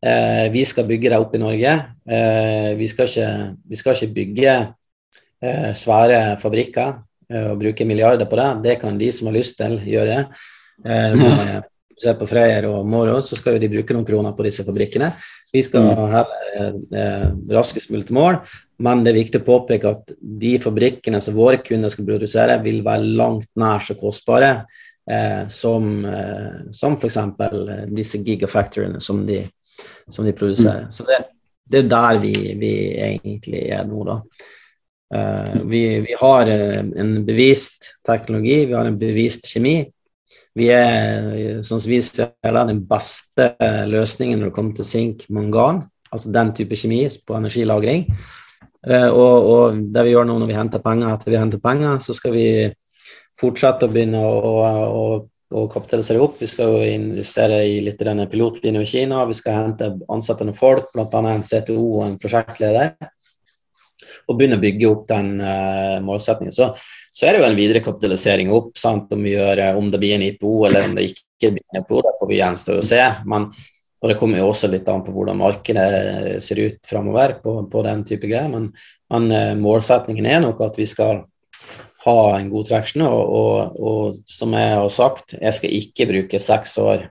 Eh, vi skal bygge det opp i Norge. Eh, vi, skal ikke, vi, skal ikke, bygge eh, svære fabrikker og bruke milliarder på det. Det kan de som har lyst til, gjøre. Eh, se på Freyr og Moro, så skal jo de bruke noen kroner på disse fabrikkene. Vi skal mm. heller eh, raskest mulig til mål, men det er viktig å påpeke at de fabrikkene som våre kunder skal produsere, vil være langt nær så kostbare eh, som, eh, som f.eks. disse gigafactoryene som de, som de produserer. Mm. Så det, det, er der vi, vi egentlig er nå, da. Uh, vi, vi, har uh, en bevist teknologi, vi har en bevist kjemi. Vi er, sånn som vi ser det, den beste løsningen når det kommer til sink, mangan, altså den type kjemi på energilagring. Og, og, det vi gjør nå når vi henter penger etter vi henter penger, så skal vi fortsette å begynne å, å, å kapitalisere opp. Vi skal jo investere i litt i denne pilotlinja i Kina. Vi skal hente ansette noen folk, bl.a. en CTO og en prosjektleder og begynne å bygge opp den uh, målsettingen. Så, så, er det jo en videre kapitalisering opp, sant? Om, gjør, eh, om det blir en IPO eller om det ikke blir en IPO. Det får vi gjenstå å se. Men, og det kommer jo også litt an på hvordan markedet ser ut framover på, på, den type greier. Men, men uh, målsettingen er nok at vi skal ha en god traction, og, og, og som jeg har sagt, jeg skal ikke bruke seks år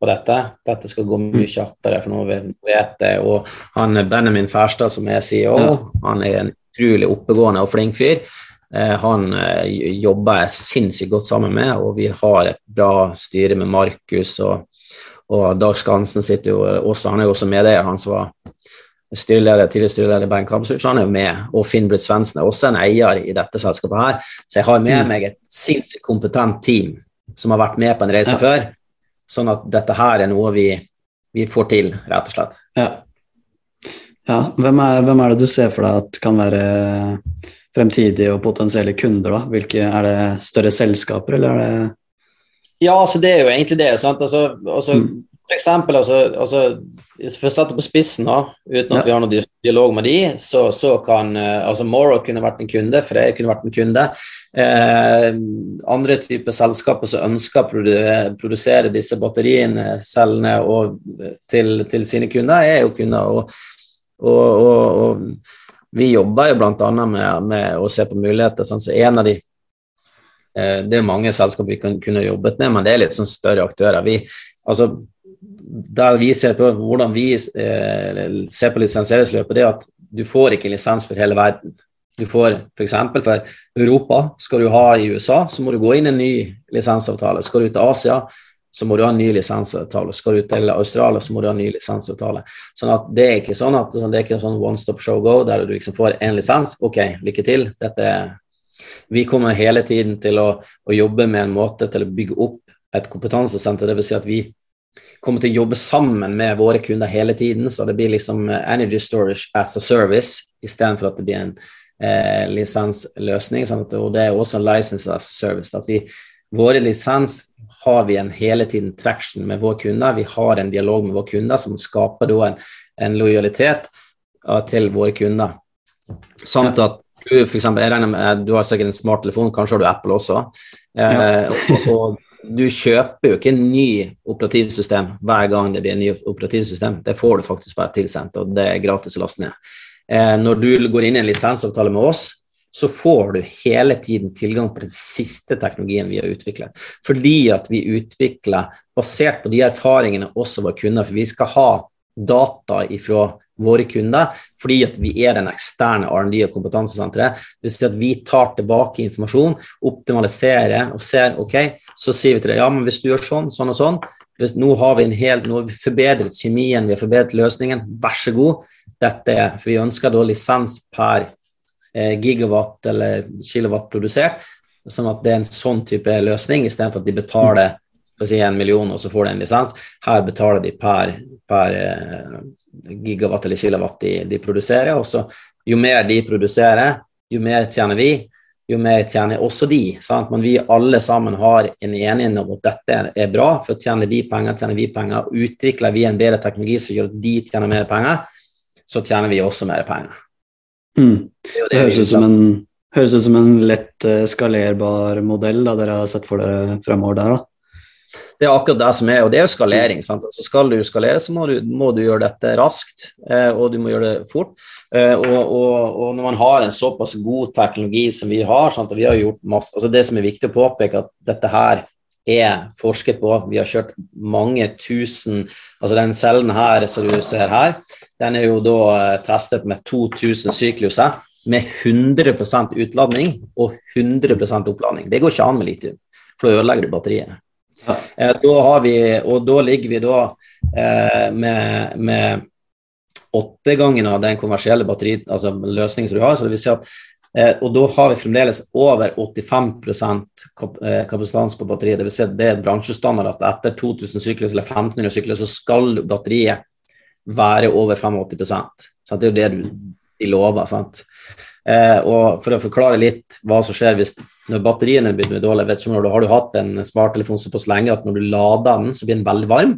på dette. Dette skal gå mye kjappere, for nå vet jeg. Og han Benjamin Færstad, som er CEO, ja. han er en utrolig oppegående og flink fyr. Eh, han eh, jobber jeg sinnssykt godt sammen med, og vi har et bra styre med Markus. Og, og Dag Skansen sitter jo også, han er jo også medeier. Han som var styreleder, tidligere styreleder i Bank så han er jo med. Og Finn Britt Svendsen er også en eier i dette selskapet her. Så jeg har med mm. meg et sinnssykt kompetent team som har vært med på en reise ja. før Sånn at dette her er noe vi, vi får til, rett og slett. Ja. ja. Hvem, er, hvem, er, det du ser for deg at kan være fremtidige og potensielle kunder? da? Hvilke, er det større selskaper, eller er det Ja, altså det er jo egentlig det. sant? Altså, altså mm. For eksempel, altså, altså, For å sette på spissen, da, uten at ja. vi har noen dialog med de, så, så kan eh, altså Morrow kunne vært en kunde, Freyr kunne vært en kunde. Eh, andre typer selskaper som ønsker å produsere disse batteriene, cellene, og, til, til, sine kunder, er jo kunder. Og, og, og vi jobber jo bl.a. Med, med å se på muligheter. Sånn, så en av de eh, det er mange selskaper vi kunne jobbet med, men det er litt sånn større aktører. Vi, altså, der vi ser på hvordan vi eh, ser på lisensieringsløpet, det er at du får ikke lisens for hele verden. Du får f.eks. For, for Europa, skal du ha i USA, så må du gå inn i en ny lisensavtale. Skal du til Asia, så må du ha en ny lisensavtale. Skal du til Australia, så må du ha en ny lisensavtale. Sånn at Det er ikke sånn at det er ikke en sånn one stop show go der du liksom får én lisens. Ok, lykke til. Dette vi kommer hele tiden til å, å, jobbe med en måte til å bygge opp et kompetansesenter. Dvs. Si at vi kommer til å jobbe sammen med våre kunder hele tiden. Så det blir liksom eh, Energy Storage as a Service istedenfor at det blir en eh, lisensløsning. Sånn og det er også en license as a service. At vi, våre lisens har vi en hele tiden traction med våre kunder. Vi har en dialog med våre kunder som skaper da en, en lojalitet uh, til våre kunder. Samt at du for eksempel, jeg regner med, du har sikkert en smarttelefon, kanskje har du Apple også. Eh, og, og du kjøper jo ikke en ny operativsystem hver gang det blir en ny operativsystem. Det får du faktisk bare tilsendt, og det er gratis å laste ned. Eh, når du går inn i en lisensavtale med oss, så får du hele tiden tilgang på den siste teknologien vi har utviklet. Fordi at vi utvikler basert på de erfaringene også våre kunder, for vi skal ha data ifra våre kunder, fordi at vi er den eksterne R&D- og kompetansesenteret. Det vil si at vi tar tilbake informasjon, optimaliserer og ser ok, så sier vi til deg ja, men hvis du gjør sånn, sånn og sånn, hvis, nå har vi en hel, nå har vi forbedret kjemien, vi har forbedret løsningen, vær så god. Dette er, for Vi ønsker da lisens per eh, gigawatt eller kilowatt produsert, sånn at det er en sånn type løsning, istedenfor at de betaler for å si en million, og så får de en lisens. Her betaler de per, per eh, gigawatt eller kilowatt de, de produserer. og så Jo mer de produserer, jo mer tjener vi, jo mer tjener også de. Sant? Men vi alle sammen har en enighet om at dette er bra, for tjener de penger, tjener vi penger. Utvikler vi en bedre teknologi som gjør at de tjener mer penger, så tjener vi også mer penger. Mm. Det, det høres ut som en høres ut som en lett uh, skalerbar modell da dere har sett for dere fremover der. da. Det er akkurat det som er, og det er jo skalering. Altså skal du skalere, så må du, må du gjøre dette raskt, eh, og du må gjøre det fort. Eh, og, og, og, når man har en såpass god teknologi som vi har, sant? og vi har gjort masse, altså det som er viktig å påpeke, at dette her er forsket på. Vi har kjørt mange tusen Altså den cellen her som du ser her, den er jo da eh, testet med 2000 sykluser med 100% utladning og 100% oppladning. Det går ikke an med litium, for da ødelegger du batteriet. Eh, da har vi, og da ligger vi da eh, med, med åtte ganger av den kommersielle batteri, altså løsningen som du har. så det vil si at eh, og da har vi fremdeles over 85 kap eh, kapasitet på batteriet. Vil si det er bransjestandard at etter 2000 sykler eller 1500 sykler så skal batteriet være over 85% sant? Det er jo det du, de lover. sant? Eh, og For å forklare litt hva som skjer hvis når batteriene blir dårlige vet ikke, Har du hatt en smarttelefon såpass lenge at når du lader den, så blir den veldig varm?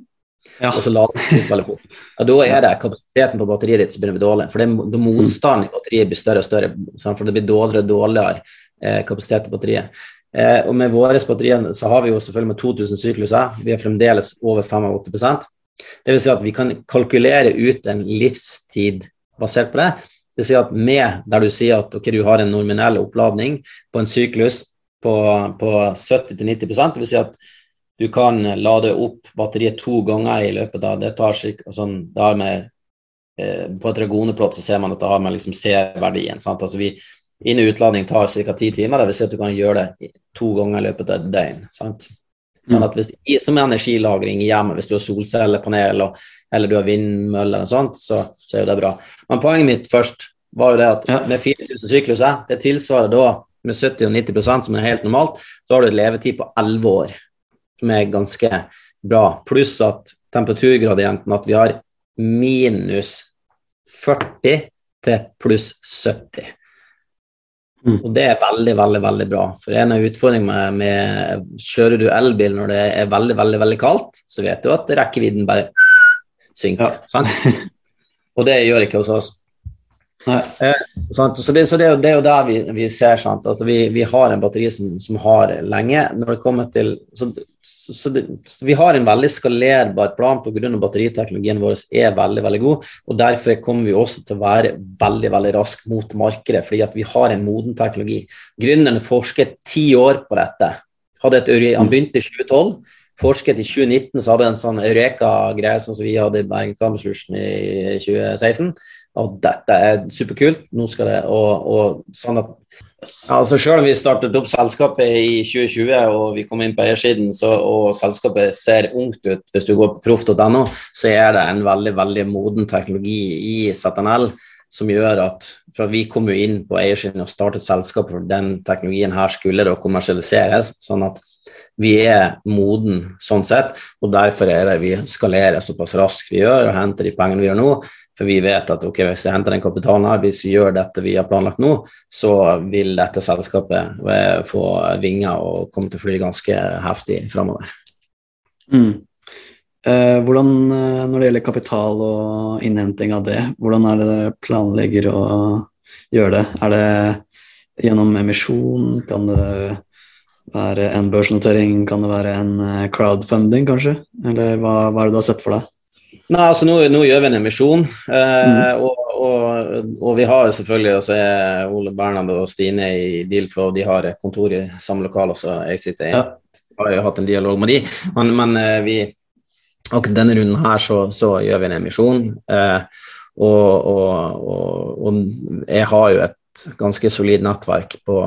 Ja. Og så lader den veldig fort. Ja, da er det kapasiteten på batteriet ditt som begynner å bli dårlig. For det, motstanden i batteriet blir større og større. For det blir dårligere og dårligere eh, kapasitet på batteriet. Eh, og med våre batterier så har vi jo selvfølgelig med 2000 sykluser, vi har fremdeles over 85% Det vil si at vi kan kalkulere ut en livstid basert på det. Det sier at med der du sier at okay, du har en nominell oppladning på en syklus på, på 70-90 det vil si at du kan lade opp batteriet to ganger i løpet av det tar sånn, det har med, eh, På et regoneplott så ser man at det har med liksom C-verdien. Altså vi, inn- og utladning tar ca. ti timer, det vil si at du kan gjøre det to ganger i løpet av et døgn. Sant? Sånn at hvis, Som energilagring i hjemmet, hvis du har solcellepanel og, eller du har vindmøller og sånt, så, så, er jo det bra. Men poenget mitt først var jo det at ja. med 4000 sykluser, det tilsvarer da med 70-90% som er helt normalt, så har du et levetid på 11 år, som er ganske bra. Pluss at temperaturgradienten at vi har minus 40 til pluss 70. Mm. Og det er veldig, veldig veldig bra. For en av utfordringene med, med Kjører du elbil når det er veldig, veldig veldig kaldt, så vet du at rekkevidden bare synker. Ja. Og det gjør ikke hos oss. Eh, så, det, så det, det, er jo der vi, vi ser sant? Altså vi, vi, har en batteri som, som, har lenge. Når det kommer til, så, så, det, så Vi har en veldig skalerbar plan pga. batteriteknologien vår er veldig veldig god. og Derfor kommer vi også til å være veldig veldig rask mot markedet, fordi at vi har en moden teknologi. Gründerne forsket ti år på dette. Et, han begynte i 2012 forsket i 2019, så hadde en sånn Eureka-greie sånn som vi hadde i Bergen Campus i 2016 og dette er superkult. Nå skal det, og, og sånn at altså Selv om vi startet opp selskapet i 2020 og vi kom inn på eiersiden, så, og selskapet ser ungt ut hvis du går på proff.no, så er det en veldig veldig moden teknologi i ZNL som gjør at for Vi kom jo inn på eiersiden og startet selskapet for den teknologien her skulle da kommersialiseres. sånn at vi er moden sånn sett, og derfor er det vi skalerer såpass raskt vi gjør og henter de pengene vi gjør nå. For vi vet at okay, hvis vi henter den kapitalen her, hvis vi gjør dette vi har planlagt nå, så vil dette selskapet eh, få vinger og komme til å fly ganske heftig framover. Mm. Eh, hvordan, eh, når det gjelder kapital og innhenting av det, hvordan er det dere planlegger å gjøre det? Er det gjennom emisjon? Kan det være en børsnotering? Kan det være en crowdfunding, kanskje? Eller hva, hva er det du har sett for deg? Nei, altså Nå, nå gjør vi en emisjon, eh, mm. og, og, og, vi har selvfølgelig altså, Ole Bernhard og Stine i Dealflow de har kontor i samme lokal, så jeg sitter i. Ja. har jo hatt en dialog med de, men, men vi akkurat denne runden her så, så, gjør vi en emisjon. Eh, og, og, og, jeg har jo et ganske solid nettverk på,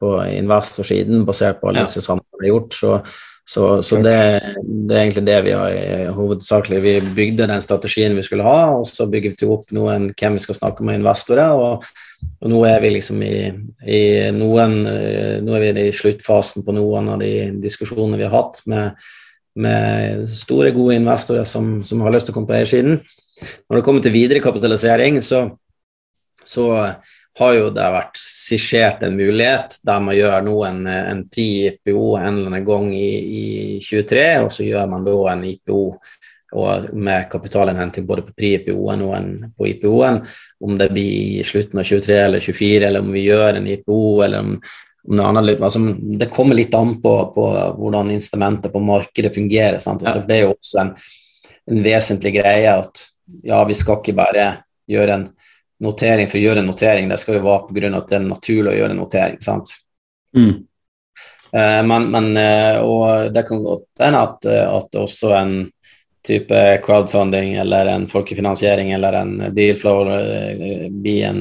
på investorsiden basert på disse ja. samtalene har gjort. Så, så, så det, det, er egentlig det vi har hovedsakelig. Vi bygde den strategien vi skulle ha, og så bygger vi opp noen hvem vi skal snakke med investorer. Og, og nå er vi liksom i, i, noen Nå er vi i sluttfasen på noen av de diskusjonene vi har hatt med, med store, gode investorer som, som har lyst til å komme på eiersiden. Når det kommer til videre kapitalisering, så, så har jo det vært skissert en mulighet der man gjør nå en, en pri-IPO en eller annen gang i, i 23, og så gjør man da en IPO med kapitalinnhenting både på pri-IPO-en og en på IPO-en. Om det blir i slutten av 23 eller 24, eller om vi gjør en IPO, eller om, om det, annet, altså, det kommer litt an på, på hvordan instrumentet på markedet fungerer. Altså, det er jo også en, en vesentlig greie at ja, vi skal ikke bare gjøre en notering for å gjøre en notering, det skal jo være pga. at det er naturlig å gjøre en notering. sant? Mm. Eh, men, men uh, og det kan godt hende at, uh, at også en type crowdfunding eller en folkefinansiering eller en dealflow blir en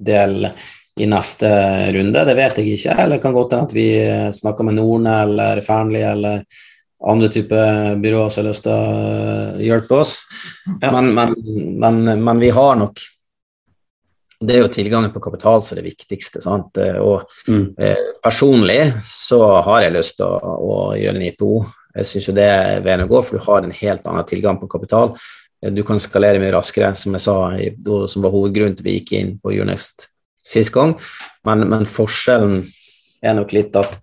del i neste runde. Det vet jeg ikke. Eller det kan godt hende at vi snakker med Norne eller Fearnley eller andre typer byråer som har lyst til å hjelpe oss. Ja. Men, men, men, men, vi har nok Det er jo tilgangen på kapital som er det viktigste. Sant? Og mm. eh, personlig så har jeg lyst til å, å gjøre en IPO. Jeg syns det er veien å gå, for du har en helt annen tilgang på kapital. Du kan skalere mye raskere, som jeg sa, som var hovedgrunnen til vi gikk inn på Unext sist gang. Men, men forskjellen er nok litt at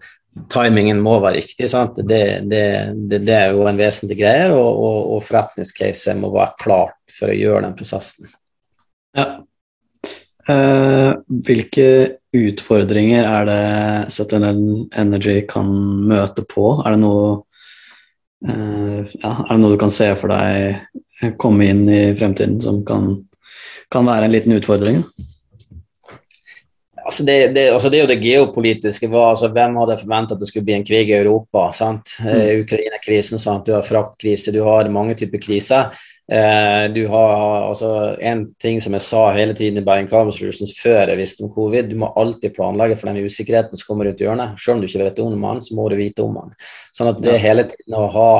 timingen må være riktig. Det, det, det, det, er jo en vesentlig greie, og, og, og forretningscaset må være klart for å gjøre den prosessen. Ja. Eh, hvilke utfordringer er det ZNL Energy kan møte på? Er det noe eh, ja, er det noe du kan se for deg komme inn i fremtiden som kan, kan være en liten utfordring? Altså det, det, altså det, er jo det geopolitiske. Var, altså hvem hadde forventa at det skulle bli en krig i Europa? sant? Mm. Uh, Ukraina-krisen, du har fraktkrise, du har mange typer kriser. Uh, du har altså En ting som jeg sa hele tiden i Bergen Carbon Solutions før jeg visste om covid, du må alltid planlegge for den usikkerheten som kommer rundt hjørnet. Selv om du ikke vet om den, så må du vite om den. Sånn at det hele tiden å ha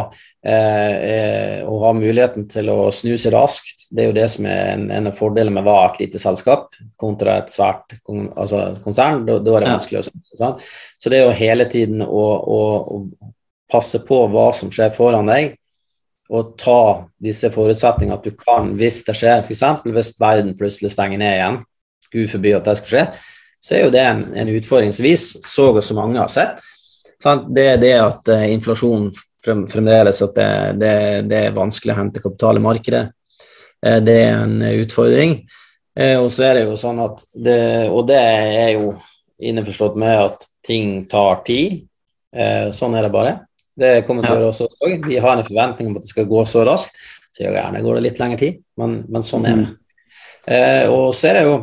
Eh, eh, å ha muligheten til å snu seg raskt, det er jo det som er en, en av fordelene med å være et lite selskap kontra et svært altså konsern. Da, da, er det vanskelig å snu. Så det er jo hele tiden å, å, å, passe på hva som skjer foran deg, og ta disse forutsetningene at du kan, hvis det skjer, f.eks. hvis verden plutselig stenger ned igjen, gud forby at det skal skje, så er jo det en, en utfordring som vi så og så mange har sett. Det er det at uh, inflasjonen frem, fremdeles at det, det, det, er vanskelig å hente kapital i markedet. Uh, det er en utfordring. Uh, og så er det jo sånn at det, Og det er jo innforstått med at ting tar tid. Sånn er det bare. Det kommer til å oss også. Vi har en forventning om at det skal gå så raskt. Så gjerne går det litt lengre tid, men, men sånn er det. Eh, og så er det jo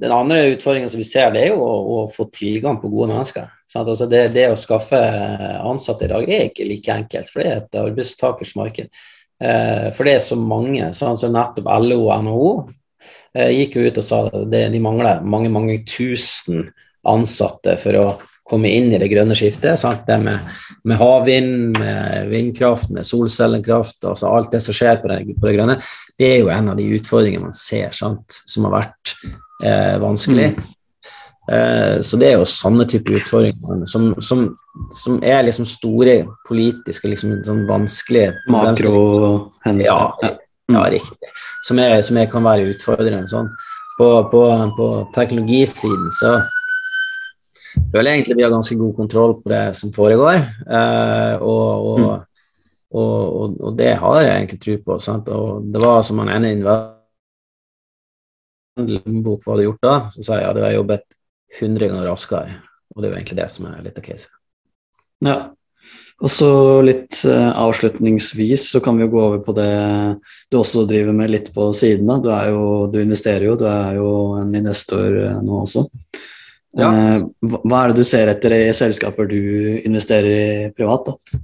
den andre utfordringen som vi ser, det er jo å, å få tilgang på gode mennesker. Altså det, det, å skaffe ansatte i dag er ikke like enkelt, for det er et arbeidstakersmarked. Eh, for det er så mange. Sånn som nettopp LO og NHO eh, gikk jo ut og sa at de mangler mange, mange tusen ansatte for å komme inn i det grønne skiftet. Sant? Det med, med, havvind, med vindkraft, med solcellekraft, altså alt det som skjer på det, på det, grønne, det er jo en av de utfordringene man ser sant? som har vært eh, vanskelig. Mm. Eh, så det er jo sånne typer utfordringer som, som, som, er liksom store politiske, liksom sånn vanskelige Makrohendelser. Ja, ja, ja, riktig. Som, er, som er, kan være utfordrende. Sånn. På, på, på teknologisiden så føler egentlig vi har ganske god kontroll på det som foregår. Uh, og, og, mm. og, og, det har jeg egentlig tro på. Sant? Og det var som han ene bok hva hadde gjort da, så sa jeg at ja, du har jobbet 100 ganger raskere Og det er jo egentlig det som er litt av caset. Ja. Og så litt uh, avslutningsvis så kan vi jo gå over på det du også driver med litt på siden Da. Du, jo, du investerer jo, du er jo en investor uh, nå også. Ja. Uh, hva er det du ser etter i selskaper du investerer i privat? da?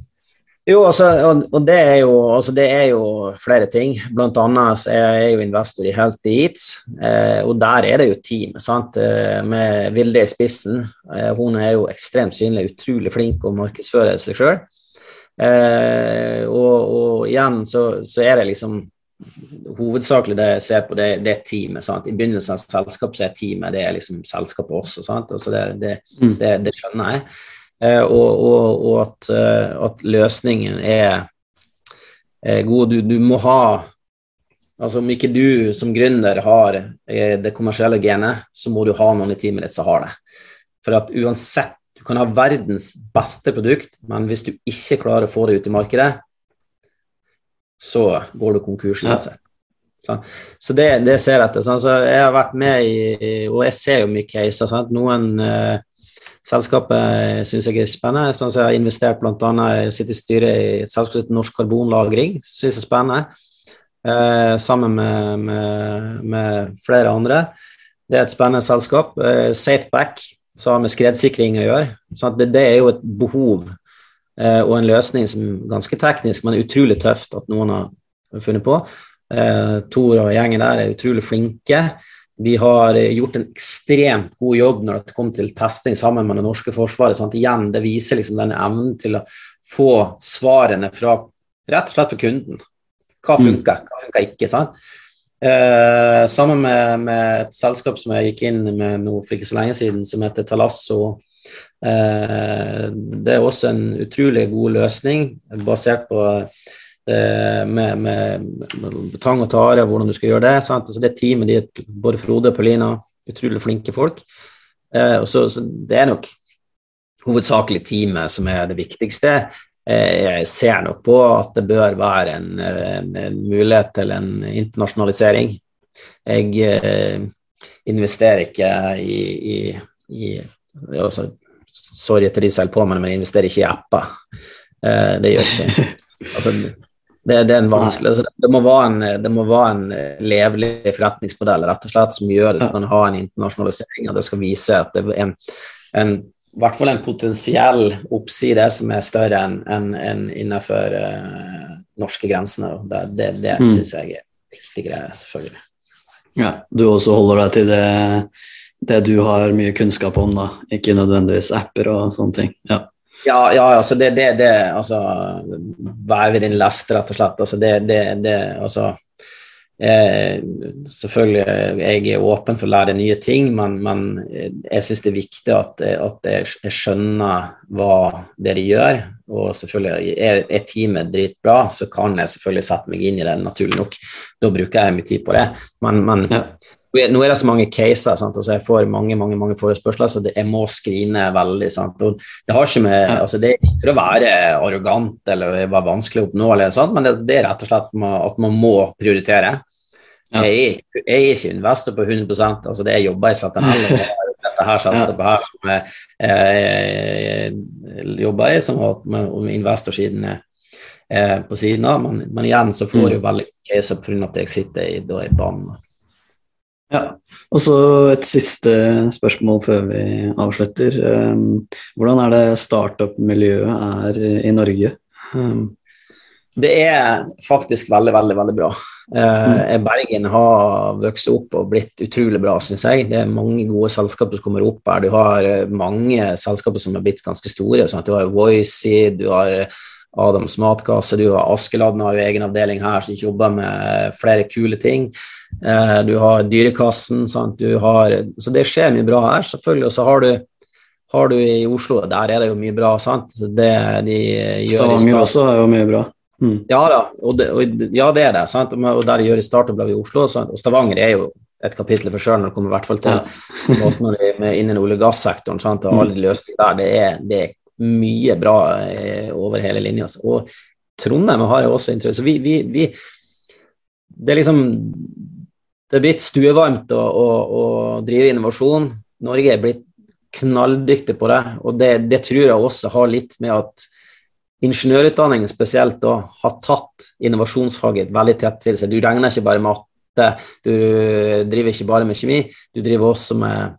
Jo, altså, og, og det, er jo, altså, det, er jo, flere ting. Blant annet så er jeg jo investor i Healthy Eats, eh, og der er det jo team sant? Eh, med Vilde i spissen. Eh, hun er jo ekstremt synlig, utrolig flink å markedsføre seg sjøl. Eh, og, og, igjen så, så, er det liksom Hovedsakelig det jeg ser på, det, det er teamet. Sant? I begynnelsen av selskapet så er teamet det er liksom selskapet også. Sant? Altså det, det, det, det skjønner jeg. Eh, og, og, og at, eh, at, løsningen er, er god. Du, du, må ha Altså Om ikke du som gründer har eh, det kommersielle genet, så må du ha noen i teamet ditt som har det. For at uansett, du kan ha verdens beste produkt, men hvis du ikke klarer å få det ut i markedet, så går du konkurs uansett. Ja. Så det, det, ser jeg etter. Så jeg har vært med i, og jeg ser jo mye caser. Sant? Noen eh, selskaper syns jeg er spennende. Sånn jeg har investert bl.a. i sitt i styret i et selskap som heter Norsk Karbonlagring. Syns jeg er spennende. Eh, sammen med, med, med, flere andre. Det er et spennende selskap. Eh, Safeback, som har med skredsikring å gjøre. Sånn det, det, er jo et behov eh, og en løsning som er ganske teknisk, men utrolig tøft at noen har funnet på. Eh, Tor og gjengen der er utrolig flinke. Vi har eh, gjort en ekstremt god jobb når det kommer til testing sammen med det norske forsvaret. Sant? Igjen, Det viser liksom denne evnen til å få svarene fra rett og slett for kunden. Hva mm. funker, hva funker ikke? sant? Eh, sammen med, med, et selskap som jeg gikk inn med nå for ikke så lenge siden, som heter Talasso. Eh, det er også en utrolig god løsning basert på Eh, med, med, med tang og tare, hvordan du skal gjøre det. Sant? Altså det teamet ditt, både Frode og Paulina, utrolig flinke folk. Eh, så, så, Det er nok hovedsakelig teamet som er det viktigste. Jeg ser nok på at det bør være en, en, mulighet til en internasjonalisering. Jeg investerer ikke i, i, i også, Sorry til de som holder på med det, men jeg investerer ikke i apper. Eh, det gjør ikke altså, det, det, er en vanskelig, altså, det, må være en, det må være en eh, levelig forretningsmodell rett og slett, som gjør at du kan ha en internasjonalisering, og det skal vise at det er en, en i hvert fall en potensiell oppside som er større enn en, en innenfor uh, norske grensene. Det, det, det mm. syns jeg er viktigere, selvfølgelig. Ja, du også holder deg til det, det du har mye kunnskap om, da, ikke nødvendigvis apper og sånne ting. Ja. Ja, ja altså det, det, det altså, Vær ved din last, rett og slett. Altså det, det, det altså eh, Selvfølgelig jeg er åpen for å lære nye ting, men, men jeg syns det er viktig at, at jeg, jeg, skjønner hva dere gjør. Og selvfølgelig er, er teamet dritbra, så kan jeg selvfølgelig sette meg inn i det, naturlig nok. Da bruker jeg mye tid på det. Men, men ja nå er det så mange caser, sant? Altså, jeg får mange mange, mange forespørsler, så det, jeg må skrine veldig. Det, har ikke med, altså, det er ikke for å være arrogant eller være vanskelig å oppnå, eller sånt, men det, det, er rett og slett at man må prioritere. Ja. Jeg, jeg, er ikke investor på 100% altså det jeg jobber i ZNL. og dette her selskapet her som jeg, eh, jobber i, som med investorsiden eh, på siden av. Men, men, igjen så får jeg jo mm. veldig case pga. at jeg sitter i, da, i banen. Ja, og så et siste spørsmål før vi avslutter. Ehm, hvordan er det startup-miljøet er i Norge? Ehm, det er faktisk veldig, veldig veldig bra. Eh, Bergen har vokst opp og blitt utrolig bra, syns jeg. Det er mange gode selskaper som kommer opp her. Du har eh, mange selskaper som har blitt ganske store. Sånn du har Voicy, du har Adams matkasse, du har Askeladden har jo egen avdeling her som jobber med flere kule ting. Eh, du har Dyrekassen, sant? Du har, så det skjer mye bra her, selvfølgelig. Og så har du, har du i Oslo, der er det jo mye bra. sant? Det de Stavanger også er jo mye bra. Mm. Ja da, og det, og, ja, det er det. sant? Og der de gjør i startup i Oslo. Sant? Og Stavanger er jo et kapittel for sjøl når det kommer i hvert fall til ja. måten de er innen olje- og gassektoren. Sant? Og alle de der. Det er, det er, mye bra eh, over hele linja. Og Trondheim har jo også interesse. Vi, vi, vi, det er liksom det er blitt stuevarmt å, å, å drive innovasjon. Norge er blitt knalldyktig på det. Og det, det, tror jeg også har litt med at ingeniørutdanningen spesielt da, har tatt innovasjonsfaget veldig tett til seg. Du regner ikke bare matte, du driver ikke bare med kjemi, du driver også med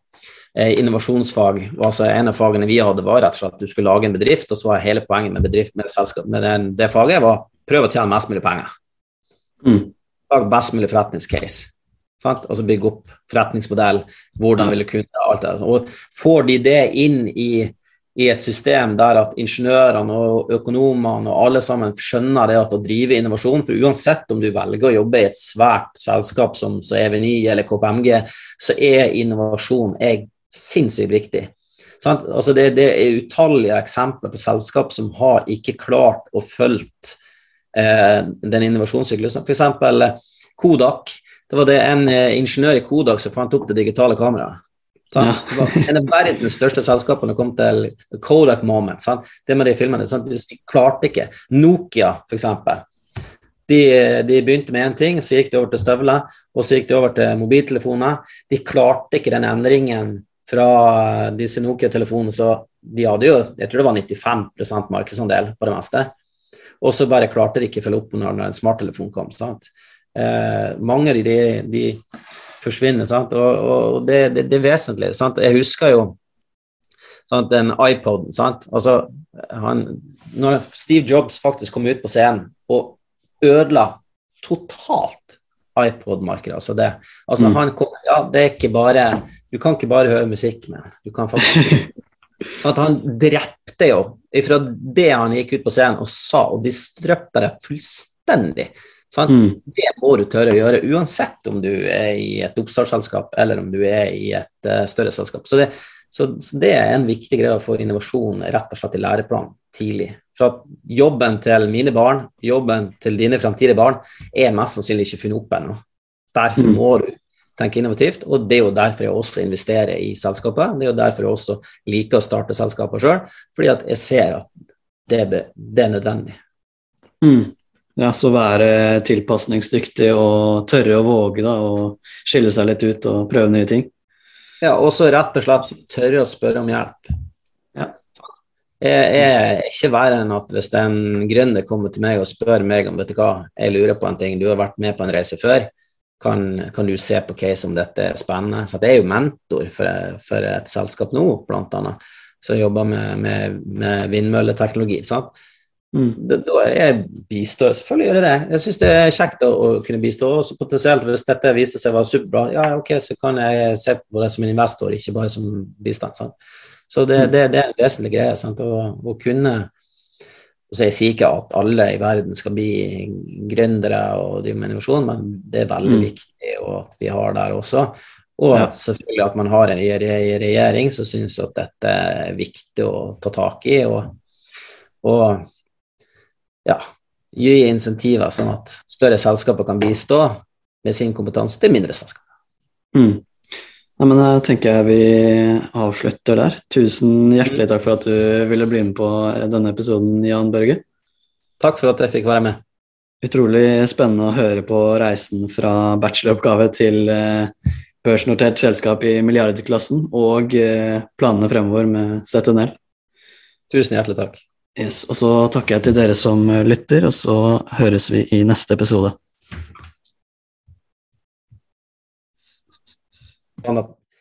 eh, innovasjonsfag. Altså, en av fagene vi hadde, var rett og slett at du skulle lage en bedrift, og så var hele poenget med bedrift med, selskap, med den, det faget var prøve å tjene mest mulig penger. Mm. Lag best mulig forretningscase. Sant? Altså bygge opp forretningsmodell, hvordan vil kunne alt det. Og får de det inn i, i, et system der at ingeniørene og økonomene og alle sammen skjønner det at å drive innovasjon, for uansett om du velger å jobbe i et svært selskap som EV9 eller KPMG, så er innovasjon er sinnssykt viktig. Altså det, det, er utallige eksempler på selskap som har ikke klart å følge eh, den innovasjonssyklusen. F.eks. Kodak det var det en eh, ingeniør i Kodak som fant opp det digitale kameraet. Ja. Det var en av verdens største selskapene kom til Kodak Moment. Sant? Det med de filmene, sant? De klarte ikke. Nokia, f.eks. De, de begynte med én ting, så gikk de over til støvler, og så gikk de over til mobiltelefoner. De klarte ikke den endringen fra disse Nokia-telefonene, så de hadde jo jeg tror det var 95% markedsandel på det meste. Og så bare klarte de ikke å følge opp når en smarttelefon kom. Sant? Eh, mange av de, de forsvinner, sant? og, og det, det, det, er vesentlig. Sant? Jeg husker jo sant, den iPoden. Sant? Altså, han, når Steve Jobs faktisk kom ut på scenen og ødela totalt iPod-markedet, altså det altså mm. han kom, ja, det er ikke bare Du kan ikke bare høre musikk, men du kan faktisk Sånn at han drepte jo ifra det han gikk ut på scenen og sa, og de strøpte det fullstendig. Mm. Det må du tørre å gjøre, uansett om du er i et oppstartsselskap eller om du er i et uh, større selskap. Så det, så, så det, er en viktig greie å få innovasjon rett og slett i læreplanen tidlig. For jobben til mine barn, jobben til dine fremtidige barn, er mest sannsynlig ikke funnet opp ennå. Derfor mm. må du tenke innovativt, og det er jo derfor jeg også investerer i selskapet. Det er jo derfor jeg også liker å starte selskaper sjøl, fordi at jeg ser at det, det er nødvendig. Mm. Ja, så være tilpasningsdyktig og tørre å våge da, og skille seg litt ut og prøve nye ting. Ja, og så rett og slett tørre å spørre om hjelp. Ja. Jeg er ikke verre enn at hvis en gründer kommer til meg og spør meg om vet du hva, jeg lurer på en ting, du har vært med på en reise før, kan, kan du se på case om dette er spennende? Så jeg er jo mentor for, for et selskap nå, blant annet, som jobber med, med, med vindmølleteknologi. sant? Mm. Da, da jeg bistår selvfølgelig gjør jeg det. Jeg syns det er kjekt å, å, kunne bistå. Også potensielt hvis dette viser seg å være superbra, ja ok, så kan jeg se på det som en investor, ikke bare som bistand. Sant? Så det, mm. det, det, er en vesentlig greie. Sant? Å, å kunne så Jeg sier ikke at alle i verden skal bli gründere og drive med innovasjon, men det er veldig mm. viktig at vi har der også. Og at selvfølgelig at man har en regjering som syns at dette er viktig å ta tak i. og, og ja, gi insentiver sånn at større selskaper kan bistå med sin kompetanse til mindre selskaper. Mm. Ja, men Da tenker jeg vi avslutter der. Tusen hjertelig takk for at du ville bli med på denne episoden, Jan Børge. Takk for at jeg fikk være med. Utrolig spennende å høre på reisen fra bacheloroppgave til eh, børsnotert selskap i milliardklassen og eh, planene fremover med ZNL. Tusen hjertelig takk. Yes, og så takker jeg til dere som lytter, og så høres vi i neste episode. Sånn